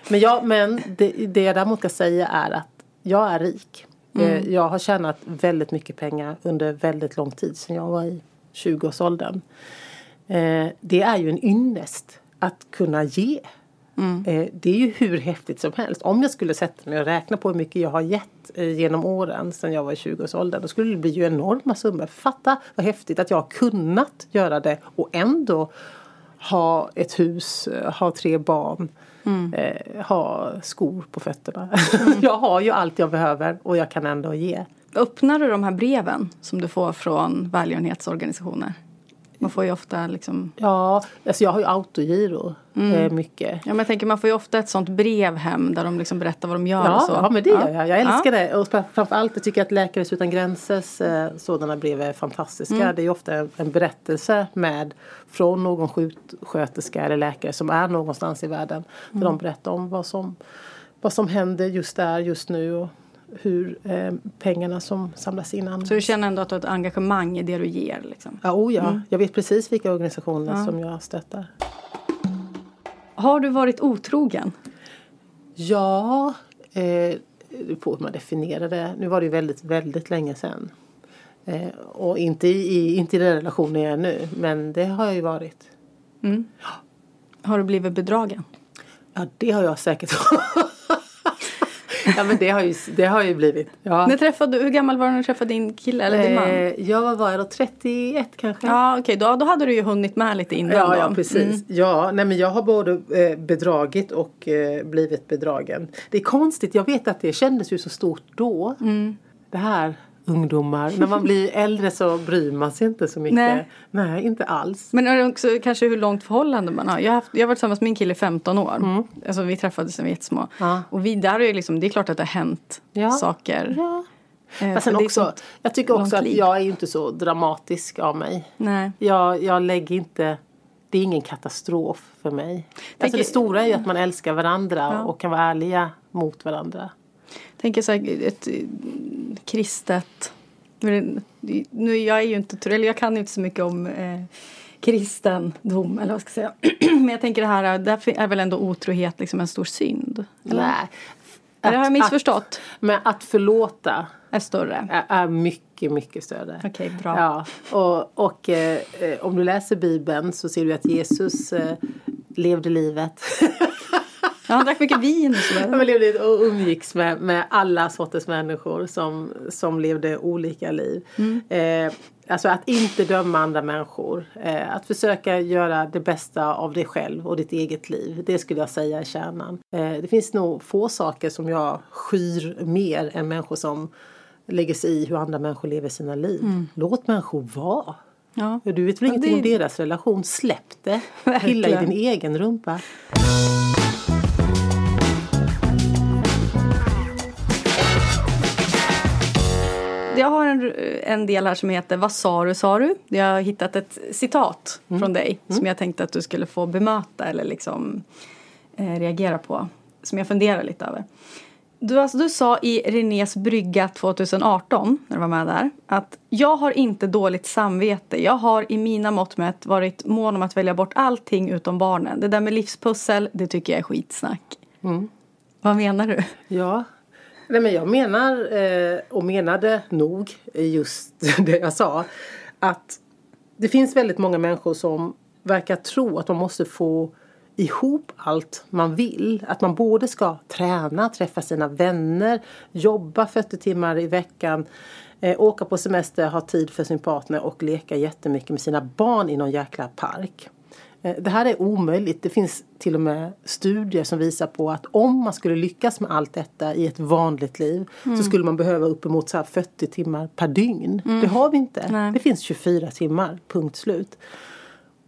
Men, jag, men det, det jag däremot ska säga är att jag är rik. Mm. Eh, jag har tjänat väldigt mycket pengar under väldigt lång tid sedan jag var i 20-årsåldern. Eh, det är ju en ynnest att kunna ge. Mm. Eh, det är ju hur häftigt som helst. Om jag skulle sätta mig och räkna på hur mycket jag har gett genom åren sedan jag var i 20-årsåldern. Då skulle det bli ju enorma summor. Fatta vad häftigt att jag har kunnat göra det och ändå ha ett hus, ha tre barn. Mm. Eh, ha skor på fötterna. Mm. jag har ju allt jag behöver och jag kan ändå ge. Öppnar du de här breven som du får från välgörenhetsorganisationer? Man får ju ofta liksom... Ja, alltså jag har ju autogiro mm. Eh, mycket. Ja, men jag tänker man får ju ofta ett sånt brev hem där de liksom berättar vad de gör ja, och så. Ja, men det gör jag. Jag älskar ja. det. Och framförallt jag tycker att Läkare utan gränsers eh, sådana brev är fantastiska. Mm. Det är ofta en berättelse med från någon sjuksköterska eller läkare som är någonstans i världen. Där mm. de berättar om vad som, vad som händer just där, just nu. Och, hur eh, pengarna som samlas in används. Så du känner ändå att du har ett engagemang i det du ger? Liksom? Ja, oh ja. Mm. jag vet precis vilka organisationer ja. som jag stöttar. Har du varit otrogen? Ja, eh, på hur man definierar det. Nu var det ju väldigt, väldigt länge sedan. Eh, och inte i, inte i den relationen jag är nu, men det har jag ju varit. Mm. Har du blivit bedragen? Ja, det har jag säkert Ja men det har ju, det har ju blivit. Ja. När träffade, hur gammal var du när du träffade din kille eller din man? Eh, jag var, var jag då 31 kanske. Ja okej okay. då, då hade du ju hunnit med lite innan Ja, då. ja precis. Mm. Ja, nej men jag har både eh, bedragit och eh, blivit bedragen. Det är konstigt, jag vet att det kändes ju så stort då. Mm. Det här ungdomar. När man blir äldre så bryr man sig inte så mycket. Nej, Nej inte alls. Men också kanske hur långt förhållande man har. Jag har, haft, jag har varit tillsammans med min kille i 15 år. Mm. Alltså vi träffades när vi var jättesmå. Ja. Och vi, där är liksom, det är klart att det har hänt ja. saker. Ja. Eh, Men sen också, jag tycker också att jag är inte så dramatisk av mig. Nej. Jag, jag lägger inte det är ingen katastrof för mig. Alltså det stora är ju att man älskar varandra ja. och kan vara ärliga mot varandra tänker så här, ett kristet... Nu, jag är ju inte, eller jag kan inte så mycket om eh, kristendom eller vad ska jag säga. Men jag tänker det här, där är väl ändå otrohet liksom en stor synd? Eller? Nej. Att, har jag missförstått? Att, men att förlåta är större? Är, är mycket, mycket större. Okej, okay, bra. Ja, och, och eh, om du läser Bibeln så ser du att Jesus eh, levde livet. Ja, han drack mycket vin och sådär. och umgicks med, med alla sorters människor som, som levde olika liv. Mm. Eh, alltså att inte döma andra människor. Eh, att försöka göra det bästa av dig själv och ditt eget liv. Det skulle jag säga är kärnan. Eh, det finns nog få saker som jag skyr mer än människor som lägger sig i hur andra människor lever sina liv. Mm. Låt människor vara. Ja. Du vet väl ja, ingenting det... om deras relation. Släpp det. Pilla i din egen rumpa. Jag har en, en del här som heter Vad sa du, sa du? Jag har hittat ett citat mm. från dig mm. som jag tänkte att du skulle få bemöta eller liksom eh, reagera på. Som jag funderar lite över. Du, alltså, du sa i Renés brygga 2018, när du var med där, att jag har inte dåligt samvete. Jag har i mina mått mätt varit mån om att välja bort allting utom barnen. Det där med livspussel, det tycker jag är skitsnack. Mm. Vad menar du? Ja, Nej, men jag menar, eh, och menade nog just det jag sa, att det finns väldigt många människor som verkar tro att man måste få ihop allt man vill. Att man både ska träna, träffa sina vänner, jobba 40 timmar i veckan, eh, åka på semester, ha tid för sin partner och leka jättemycket med sina barn i någon jäkla park. Eh, det här är omöjligt. Det finns till och med studier som visar på att om man skulle lyckas med allt detta i ett vanligt liv mm. så skulle man behöva uppemot så 40 timmar per dygn. Mm. Det har vi inte. Nej. Det finns 24 timmar, punkt slut.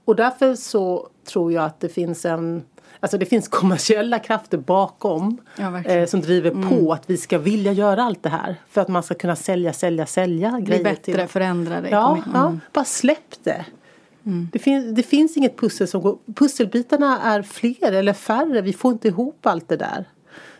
Och därför så tror jag att det finns en Alltså det finns kommersiella krafter bakom ja, eh, som driver mm. på att vi ska vilja göra allt det här. För att man ska kunna sälja, sälja, sälja Bli grejer. Bättre, till. förändra det. Ja, mm. ja, bara släpp det. Mm. Det, fin det finns inget pussel som går... Pusselbitarna är fler eller färre. Vi får inte ihop allt det där.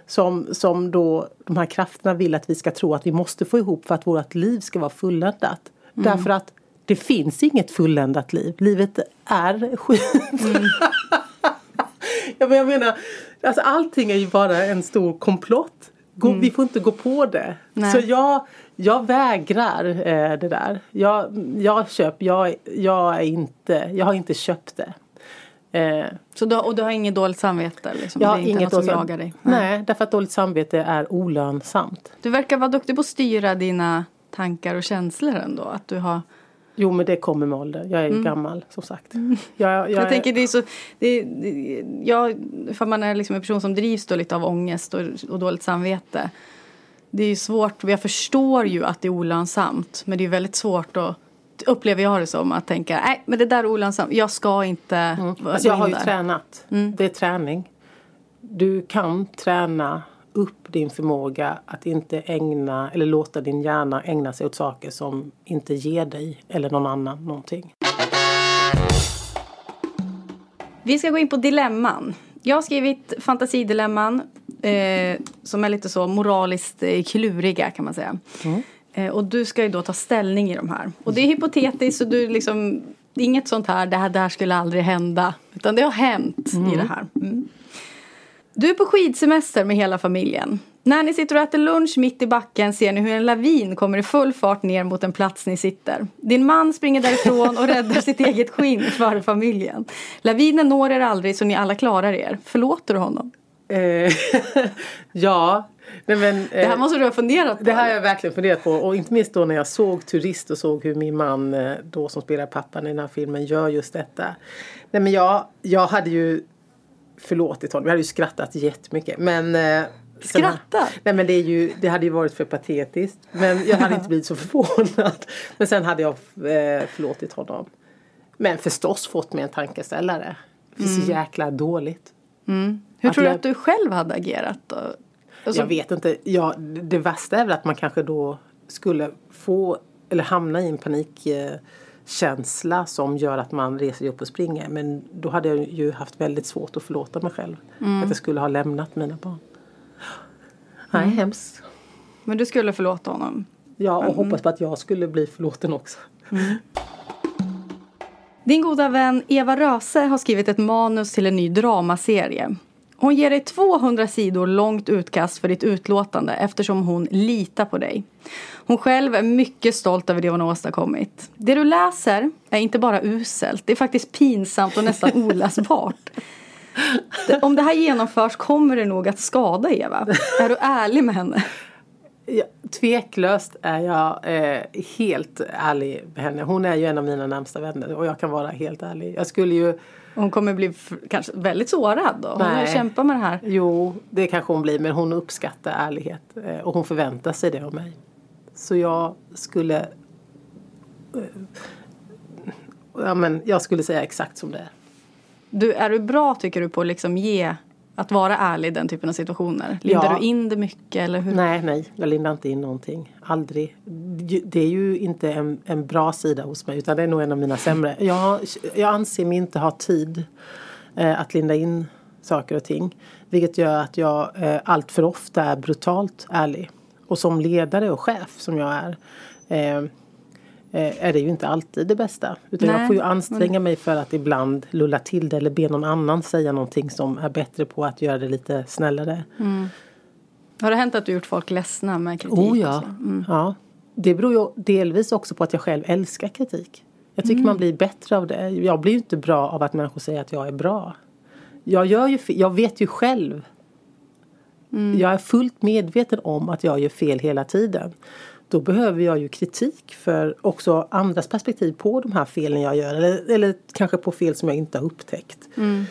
Som, som då de här krafterna vill att vi ska tro att vi måste få ihop för att vårt liv ska vara fulländat. Mm. Därför att det finns inget fulländat liv. Livet är skit. Mm. ja, men jag menar, alltså allting är ju bara en stor komplott. Gå, mm. Vi får inte gå på det. Nej. Så jag, jag vägrar eh, det där. Jag, jag, köp, jag, jag, är inte, jag har inte köpt det. Eh, så du, och du har inget dåligt samvete? Liksom? Jag har det är inget något som jagar dig? Nej. Nej, därför att dåligt samvete är olönsamt. Du verkar vara duktig på att styra dina tankar och känslor ändå. Att du har Jo men det kommer med ålder. Jag är mm. gammal som sagt. Mm. Jag, jag, jag, tänker det är så. Det, jag, för man är liksom en person som drivs då lite av ångest och, och dåligt samvete. Det är svårt. Jag förstår ju att det är olönsamt. Men det är väldigt svårt att upplever jag det som att tänka nej men det där är olönsamt. Jag ska inte mm. alltså, Jag har ju där. tränat. Mm. Det är träning. Du kan träna upp din förmåga att inte ägna eller låta din hjärna ägna sig åt saker som inte ger dig eller någon annan någonting. Vi ska gå in på dilemman. Jag har skrivit fantasidilemman eh, som är lite så moraliskt eh, kluriga kan man säga. Mm. Eh, och du ska ju då ta ställning i de här. Och det är hypotetiskt så du liksom inget sånt här, det här, det här skulle aldrig hända. Utan det har hänt mm. i det här. Mm. Du är på skidsemester med hela familjen. När ni sitter och äter lunch mitt i backen ser ni hur en lavin kommer i full fart ner mot den plats ni sitter. Din man springer därifrån och räddar sitt eget skinn för familjen. Lavinen når er aldrig så ni alla klarar er. Förlåter du honom? Eh, ja. Nej, men, eh, det här måste du ha funderat på. Det här har jag verkligen funderat på. Och inte minst då när jag såg Turist och såg hur min man eh, då som spelar pappan i den här filmen gör just detta. Nej men jag, jag hade ju förlåtit honom. Jag hade ju skrattat jättemycket. Men, Skratta? Nej men det, är ju, det hade ju varit för patetiskt. Men jag hade inte blivit så förvånad. Men sen hade jag eh, förlåtit honom. Men förstås fått mig en tankeställare. Det är så mm. jäkla dåligt. Mm. Hur att tror du att du själv hade agerat då? Alltså... Jag vet inte. Ja, det värsta är väl att man kanske då skulle få eller hamna i en panik eh, känsla som gör att man reser upp och springer. Men då hade jag ju haft väldigt svårt att förlåta mig själv. Mm. Att jag skulle ha lämnat mina barn. Nej, mm. hemskt. Men du skulle förlåta honom? Ja, och mm. hoppas på att jag skulle bli förlåten också. Mm. Din goda vän Eva Röse har skrivit ett manus till en ny dramaserie. Hon ger dig 200 sidor långt utkast för ditt utlåtande eftersom hon litar på dig. Hon själv är mycket stolt över det hon har åstadkommit. Det du läser är inte bara uselt, det är faktiskt pinsamt och nästan oläsbart. Om det här genomförs kommer det nog att skada Eva. Är du ärlig med henne? Ja, tveklöst är jag eh, helt ärlig med henne. Hon är ju en av mina närmsta vänner och jag kan vara helt ärlig. Jag skulle ju hon kommer bli kanske väldigt sårad då? Hon Nej. kämpar med det här. Jo, det kanske hon blir men hon uppskattar ärlighet eh, och hon förväntar sig det av mig. Så jag skulle eh, Ja men jag skulle säga exakt som det är. Du, är du bra tycker du på att liksom ge att vara ärlig i den typen av situationer? Lindar ja. du in det mycket eller hur? Nej, nej, jag lindar inte in någonting. Aldrig. Det är ju inte en, en bra sida hos mig utan det är nog en av mina sämre. Jag, jag anser mig inte ha tid eh, att linda in saker och ting. Vilket gör att jag eh, allt för ofta är brutalt ärlig. Och som ledare och chef som jag är eh, är det ju inte alltid det bästa. Utan Nej. jag får ju anstränga mig för att ibland lulla till det eller be någon annan säga någonting som är bättre på att göra det lite snällare. Mm. Har det hänt att du gjort folk ledsna med kritik? Oh ja. Mm. ja. Det beror ju delvis också på att jag själv älskar kritik. Jag tycker mm. man blir bättre av det. Jag blir ju inte bra av att människor säger att jag är bra. Jag, gör ju, jag vet ju själv. Mm. Jag är fullt medveten om att jag gör fel hela tiden. Då behöver jag ju kritik för också andras perspektiv på de här felen jag gör. Eller, eller kanske på fel som jag inte har upptäckt. Mm.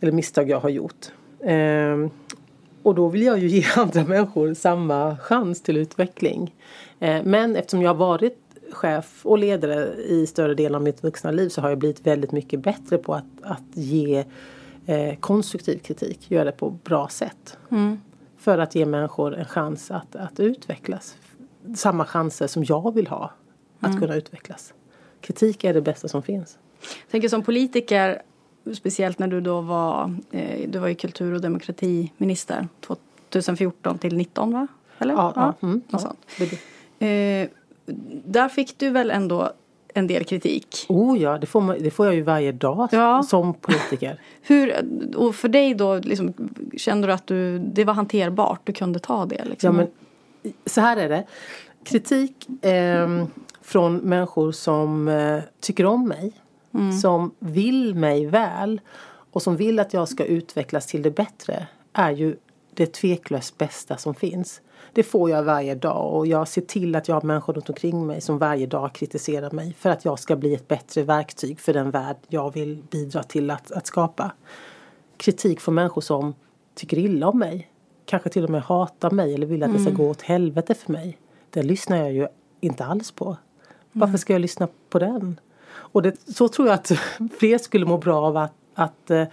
Eller misstag jag har gjort. Ehm, och då vill jag ju ge andra människor samma chans till utveckling. Ehm, men eftersom jag har varit chef och ledare i större delen av mitt vuxna liv så har jag blivit väldigt mycket bättre på att, att ge eh, konstruktiv kritik, göra det på bra sätt. Mm. För att ge människor en chans att, att utvecklas. Samma chanser som jag vill ha att mm. kunna utvecklas. Kritik är det bästa som finns. Jag tänker som politiker, speciellt när du då var, eh, du var ju kultur och demokratiminister 2014 till 2019 va? Eller? Ja, ja. ja. Mm, ja. Eh, där fick du väl ändå en del kritik? Oh ja, det får, man, det får jag ju varje dag ja. som politiker. Hur, och för dig då, liksom, kände du att du, det var hanterbart? Du kunde ta det? Liksom? Ja, men så här är det. Kritik eh, från människor som eh, tycker om mig. Mm. Som vill mig väl. Och som vill att jag ska utvecklas till det bättre. Är ju det tveklöst bästa som finns. Det får jag varje dag och jag ser till att jag har människor runt omkring mig som varje dag kritiserar mig för att jag ska bli ett bättre verktyg för den värld jag vill bidra till att, att skapa. Kritik från människor som tycker illa om mig, kanske till och med hatar mig eller vill att det ska mm. gå åt helvete för mig. Den lyssnar jag ju inte alls på. Varför mm. ska jag lyssna på den? Och det, så tror jag att fler skulle må bra av att, att eh,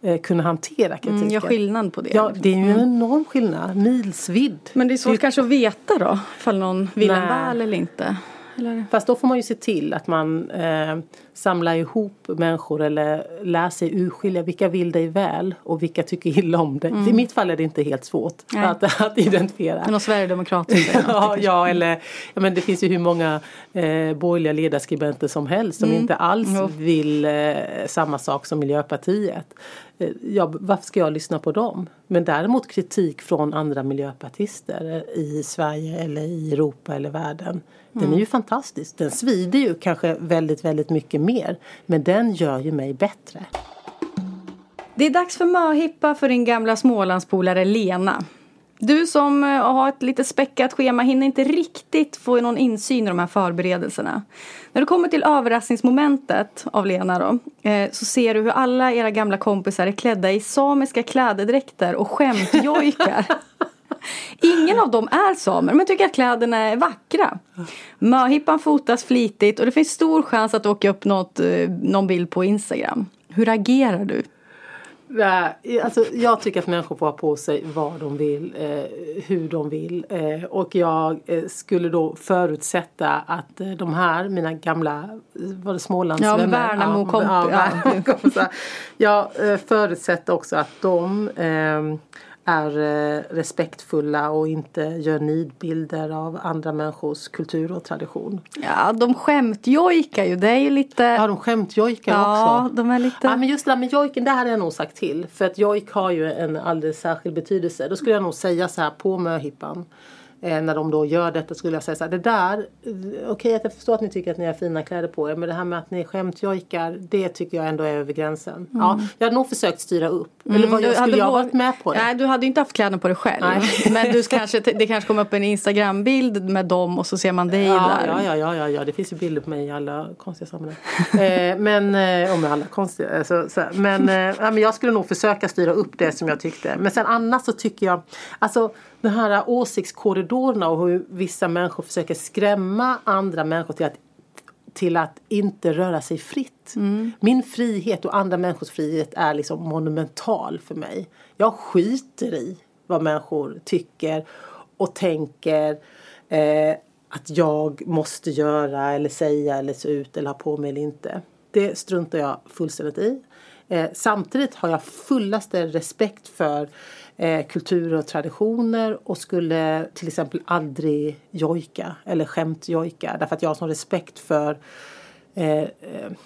eh, kunna hantera kritiken. Mm, gör skillnad på det. Ja, det är ju en mm. enorm skillnad. Milsvidd. Men det är svårt det... kanske att veta då, ifall någon vill en väl eller inte. Eller? Fast då får man ju se till att man eh, samlar ihop människor eller lär sig urskilja vilka vill dig väl och vilka tycker illa om dig. Mm. I mitt fall är det inte helt svårt att, att identifiera. Men någon sverigedemokrat ja, ja, eller ja, men det finns ju hur många eh, borgerliga ledarskribenter som helst som mm. inte alls mm. vill eh, samma sak som Miljöpartiet. Eh, ja, varför ska jag lyssna på dem? Men däremot kritik från andra miljöpartister i Sverige eller i Europa eller världen den är ju mm. fantastisk. Den svider ju kanske väldigt, väldigt mycket mer. Men den gör ju mig bättre. Det är dags för möhippa för din gamla Smålandspolare Lena. Du som eh, har ett lite späckat schema hinner inte riktigt få någon insyn i de här förberedelserna. När du kommer till överraskningsmomentet av Lena då, eh, så ser du hur alla era gamla kompisar är klädda i samiska klädedräkter och skämtjojkar. Ingen av dem är samer men tycker att kläderna är vackra. Möhippan fotas flitigt och det finns stor chans att åka upp något, eh, någon bild på Instagram. Hur agerar du? Nej, alltså jag tycker att människor får ha på sig vad de vill, eh, hur de vill. Eh, och jag eh, skulle då förutsätta att eh, de här, mina gamla, var det Smålandsvänner? Ja, Värnamo komp ja, ja. Jag eh, förutsätter också att de ehm, är eh, respektfulla och inte gör nidbilder av andra människors kultur och tradition. Ja, de skämtjojkar ju. Det är ju lite... Ja, de skämtjojkar ja, också. de är lite... Ja, men just det där med jojken, det hade jag nog sagt till. För att jojk har ju en alldeles särskild betydelse. Då skulle jag nog säga så här på möhippan när de då gör detta skulle jag säga så här, det där, okej okay, jag förstår att ni tycker att ni har fina kläder på er men det här med att ni skämtjojkar det tycker jag ändå är över gränsen. Mm. Ja, jag hade nog försökt styra upp. Mm, Eller vad, jag, skulle jag varit med på det? Nej, du hade inte haft kläderna på dig själv. men du kanske, det kanske kommer upp en Instagram-bild med dem och så ser man dig ja, där. Ja, ja, ja, ja, ja, det finns ju bilder på mig i alla konstiga sammanhang. eh, men, eh, och med alla konstiga, alltså, så, men, eh, ja, men jag skulle nog försöka styra upp det som jag tyckte. Men sen annars så tycker jag, alltså de här åsiktskorridorerna och hur vissa människor försöker skrämma andra människor till att, till att inte röra sig fritt. Mm. Min frihet och andra människors frihet är liksom monumental för mig. Jag skiter i vad människor tycker och tänker eh, att jag måste göra eller säga eller se ut eller ha på mig eller inte. Det struntar jag fullständigt i. Eh, samtidigt har jag fullaste respekt för eh, kulturer och traditioner och skulle till exempel aldrig jojka eller skämtjojka därför att jag har sån respekt för eh, eh,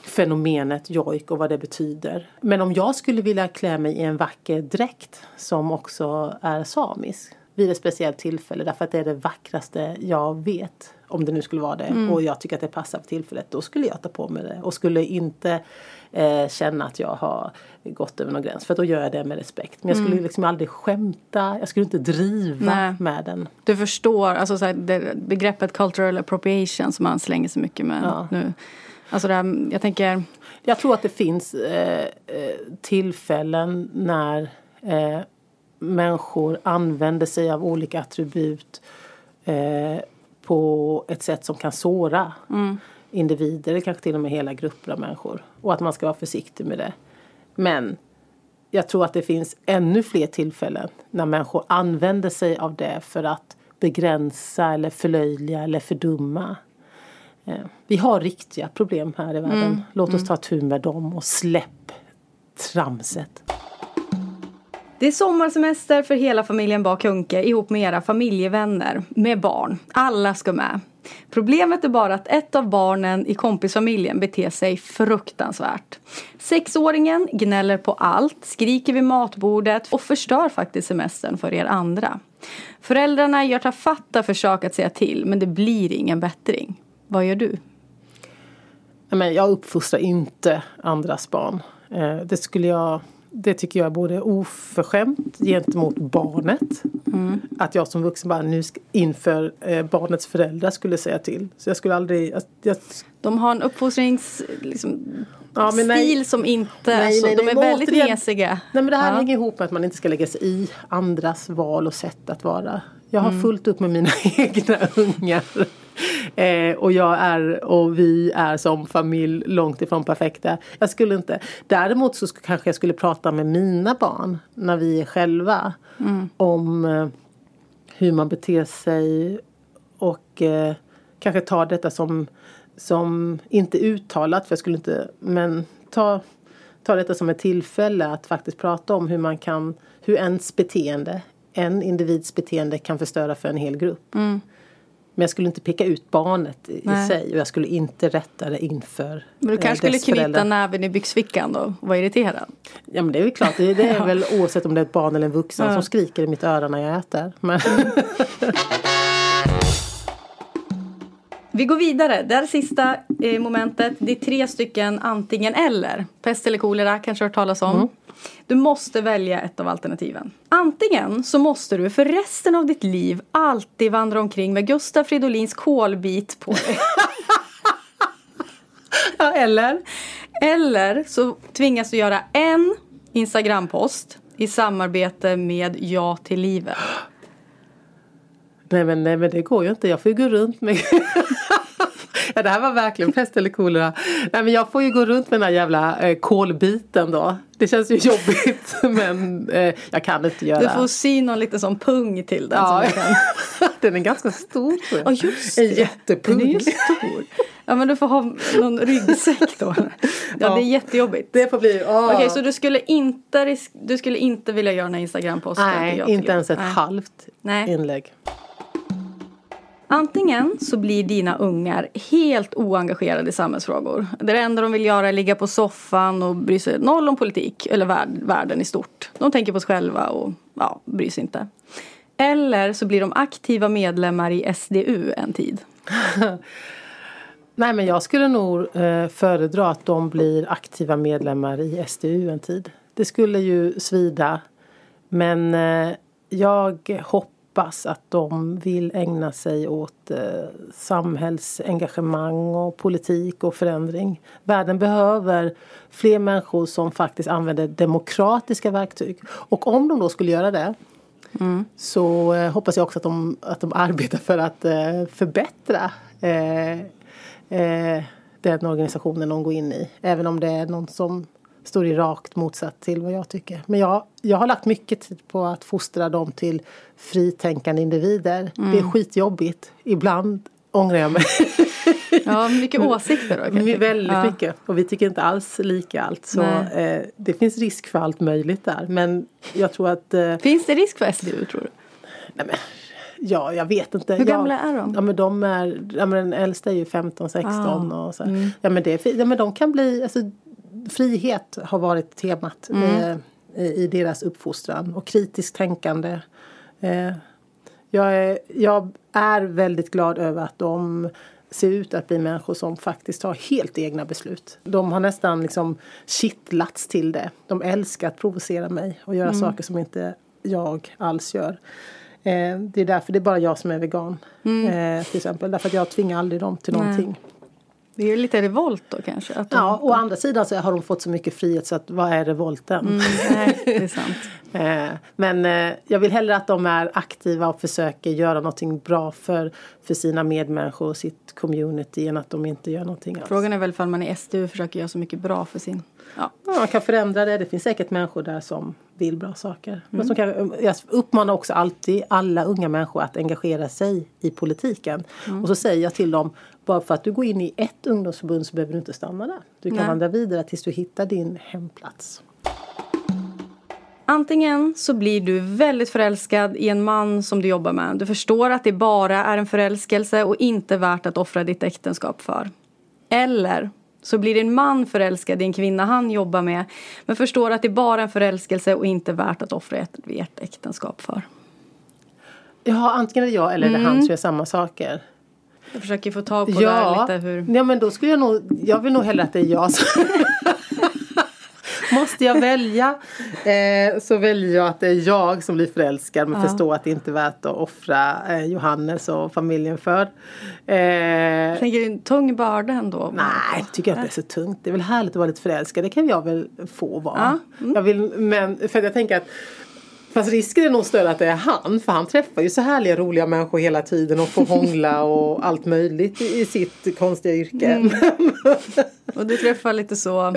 fenomenet jojk och vad det betyder. Men om jag skulle vilja klä mig i en vacker dräkt som också är samisk vid ett speciellt tillfälle därför att det är det vackraste jag vet. Om det nu skulle vara det mm. och jag tycker att det passar för tillfället. Då skulle jag ta på mig det och skulle inte eh, känna att jag har gått över någon gräns. För då gör jag det med respekt. Men jag skulle mm. liksom aldrig skämta, jag skulle inte driva Nej. med den. Du förstår, alltså så här, det, begreppet cultural appropriation som man slänger så mycket med ja. nu. Alltså det här, jag tänker... Jag tror att det finns eh, eh tillfällen när eh, människor använder sig av olika attribut eh, på ett sätt som kan såra mm. Individer, eller kanske till och med hela grupper av människor. Och att man ska vara försiktig med det. Men jag tror att det finns ännu fler tillfällen när människor använder sig av det för att begränsa eller förlöjliga eller fördumma. Eh, vi har riktiga problem här i världen. Mm. Låt oss mm. ta tur med dem och släpp tramset. Det är sommarsemester för hela familjen Bakunke ihop med era familjevänner med barn. Alla ska med. Problemet är bara att ett av barnen i kompisfamiljen beter sig fruktansvärt. Sexåringen gnäller på allt, skriker vid matbordet och förstör faktiskt semestern för er andra. Föräldrarna gör tafatta försök att säga till men det blir ingen bättring. Vad gör du? Jag uppfostrar inte andras barn. Eh, det skulle jag det tycker jag är både oförskämt gentemot barnet. Mm. Att jag som vuxen bara nu inför eh, barnets föräldrar skulle säga till. Så jag skulle aldrig... Jag, jag... De har en uppfostrings... Liksom, ja, stil nej, som inte... Nej, alltså, nej, de är väldigt återigen, mesiga. Nej men det här ja. hänger ihop med att man inte ska lägga sig i andras val och sätt att vara. Jag har mm. fullt upp med mina egna ungar. Eh, och jag är och vi är som familj långt ifrån perfekta. Jag skulle inte. Däremot så kanske jag skulle prata med mina barn när vi är själva. Mm. Om eh, hur man beter sig och eh, kanske ta detta som, som inte uttalat, för jag skulle inte, men ta, ta detta som ett tillfälle att faktiskt prata om hur man kan, hur ens beteende, en individs beteende kan förstöra för en hel grupp. Mm. Men jag skulle inte peka ut barnet i Nej. sig och jag skulle inte rätta det inför Men du kanske skulle knyta föräldrar. näven i byxfickan då och vara irriterad? Ja men det är väl klart, det, det är väl oavsett om det är ett barn eller en vuxen ja. som skriker i mitt öra när jag äter. Men Vi går vidare. Det här sista eh, momentet. Det är tre stycken antingen eller. Pest eller kolera kanske du har hört talas om. Mm. Du måste välja ett av alternativen. Antingen så måste du för resten av ditt liv alltid vandra omkring med Gustaf Fridolins kolbit på dig. ja, eller? Eller så tvingas du göra en Instagrampost i samarbete med Ja till livet. Nej men, nej men det går ju inte, jag får ju gå runt med det här var verkligen pest eller kolera. Nej men jag får ju gå runt med den här jävla eh, kolbiten då. Det känns ju jobbigt men eh, jag kan inte göra. Du får sy någon liten sån pung till den. Ja. Den är ganska stor. Ja just det. En jättepung. Den är ju stor. Ja men du får ha någon ryggsäck då. Ja, ja. det är jättejobbigt. Det får bli. Oh. Okej okay, så du skulle inte, du skulle inte vilja göra den här Instagram-posten? Nej, inte ens ett Nej. halvt Nej. inlägg. Antingen så blir dina ungar helt oengagerade i samhällsfrågor. Det enda de vill göra är ligga på soffan och bry sig noll om politik eller världen i stort. De tänker på sig själva och ja, bryr sig inte. Eller så blir de aktiva medlemmar i SDU en tid. Nej men jag skulle nog eh, föredra att de blir aktiva medlemmar i SDU en tid. Det skulle ju svida. Men eh, jag hoppas hoppas att de vill ägna sig åt eh, samhällsengagemang och politik och förändring. Världen behöver fler människor som faktiskt använder demokratiska verktyg. Och om de då skulle göra det mm. så eh, hoppas jag också att de, att de arbetar för att eh, förbättra eh, eh, den organisationen de går in i. Även om det är någon som står i rakt motsatt till vad jag tycker. Men jag, jag har lagt mycket tid på att fostra dem till fritänkande individer. Mm. Det är skitjobbigt. Ibland ångrar jag mig. ja, mycket åsikter då? Vi väldigt ja. mycket och vi tycker inte alls lika allt. Så eh, det finns risk för allt möjligt där. Men jag tror att... Eh, finns det risk för SDU tror du? Nej, men, ja, jag vet inte. Hur gamla är de? Ja, men de är, ja, men den äldsta är ju 15, 16 ah. och så. Mm. Ja, men det, ja, men de kan bli, alltså, frihet har varit temat mm. eh, i deras uppfostran och kritiskt tänkande. Eh, jag, är, jag är väldigt glad över att de ser ut att bli människor som faktiskt tar helt egna beslut. De har nästan liksom kittlats till det. De älskar att provocera mig och göra mm. saker som inte jag alls gör. Eh, det är därför det är bara jag som är vegan. Mm. Eh, till exempel. Därför att jag tvingar aldrig dem till Nej. någonting. Det är lite revolt då kanske? Att de, ja, å andra sidan så har de fått så mycket frihet så att vad är revolten? Mm, nej, det är sant. Eh, men eh, jag vill hellre att de är aktiva och försöker göra någonting bra för, för sina medmänniskor och sitt community än att de inte gör någonting alls. Frågan är väl ifall man i SDU försöker göra så mycket bra för sin... Ja. ja, man kan förändra det. Det finns säkert människor där som vill bra saker. Mm. Men som kan, jag uppmanar också alltid alla unga människor att engagera sig i politiken. Mm. Och så säger jag till dem, bara för att du går in i ett ungdomsförbund så behöver du inte stanna där. Du kan Nej. vandra vidare tills du hittar din hemplats. Antingen så blir du väldigt förälskad i en man som du jobbar med. Du förstår att det bara är en förälskelse och inte värt att offra ditt äktenskap för. Eller så blir din man förälskad i en kvinna han jobbar med men förstår att det bara är en förälskelse och inte värt att offra ert äktenskap för. Ja, antingen är det jag eller mm. det han som gör samma saker. Jag försöker få tag på ja. det lite hur... Ja men då skulle jag nog, jag vill nog hellre att det är jag som Måste jag välja eh, så väljer jag att det är jag som blir förälskad men ja. förstår att det inte är värt att offra eh, Johannes och familjen för. Eh, Tänker du en tung börda ändå? Nej, jag tycker att det är så tungt. Det är väl härligt att vara lite förälskad. Det kan jag väl få vara. Ja. Mm. Jag vill, men för jag tänker att Fast risken är nog större att det är han för han träffar ju så härliga roliga människor hela tiden och får hångla och allt möjligt i sitt konstiga yrke. Mm. och du träffar lite så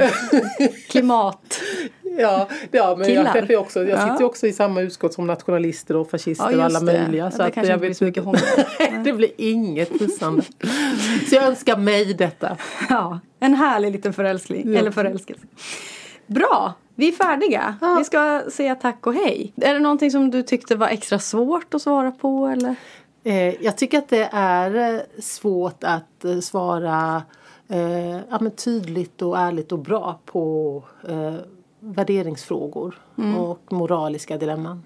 klimat Ja, ja men Killar. jag träffar också, jag sitter ju också i samma utskott som nationalister och fascister ja, och alla det. möjliga. Ja, så det kanske inte blir så mycket hångel. det blir inget pussande. så jag önskar mig detta. Ja, en härlig liten förälskling, ja. eller förälskelse. Bra, vi är färdiga. Ja. Vi ska säga tack och hej. Är det någonting som du tyckte var extra svårt att svara på eller? Eh, jag tycker att det är eh, svårt att eh, svara eh, ja, men tydligt och ärligt och bra på eh, värderingsfrågor mm. och moraliska dilemman.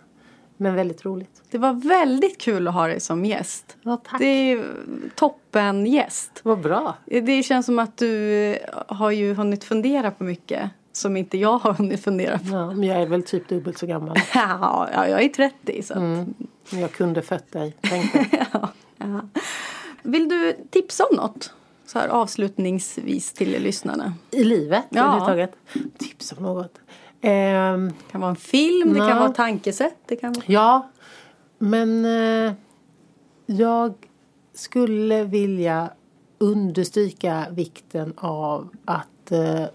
Men väldigt roligt. Det var väldigt kul att ha dig som gäst. Ja, tack. Det är toppen gäst. Vad bra. Det känns som att du har ju hunnit fundera på mycket som inte jag har hunnit fundera på. Ja, men jag är väl typ dubbelt så gammal. ja, jag är 30 så att... mm. Jag kunde fött dig, ja, ja. Vill du tipsa om något? Så här avslutningsvis till lyssnarna. I livet ja. överhuvudtaget? Tipsa om något? Ehm, det kan vara en film, det kan vara tankesätt. Det kan vara... Ja, men eh, jag skulle vilja understryka vikten av att eh,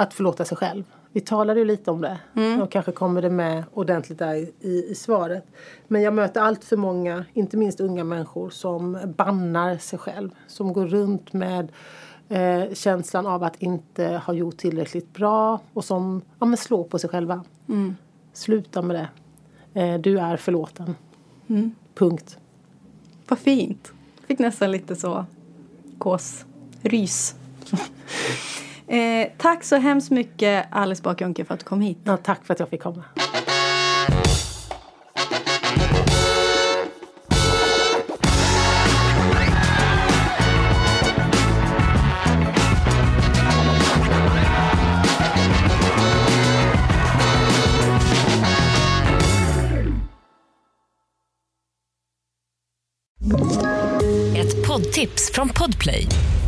att förlåta sig själv. Vi talade ju lite om det mm. och kanske kommer det med ordentligt där i, i, svaret. Men jag möter allt för många, inte minst unga människor som bannar sig själv. Som går runt med eh, känslan av att inte ha gjort tillräckligt bra och som ja, men slår på sig själva. Mm. Sluta med det. Eh, du är förlåten. Mm. Punkt. Vad fint. Fick nästan lite så kåsrys. Eh, tack så hemskt mycket Alice Bah för att du kom hit. Ja, tack för att jag fick komma. Ett poddtips från Podplay.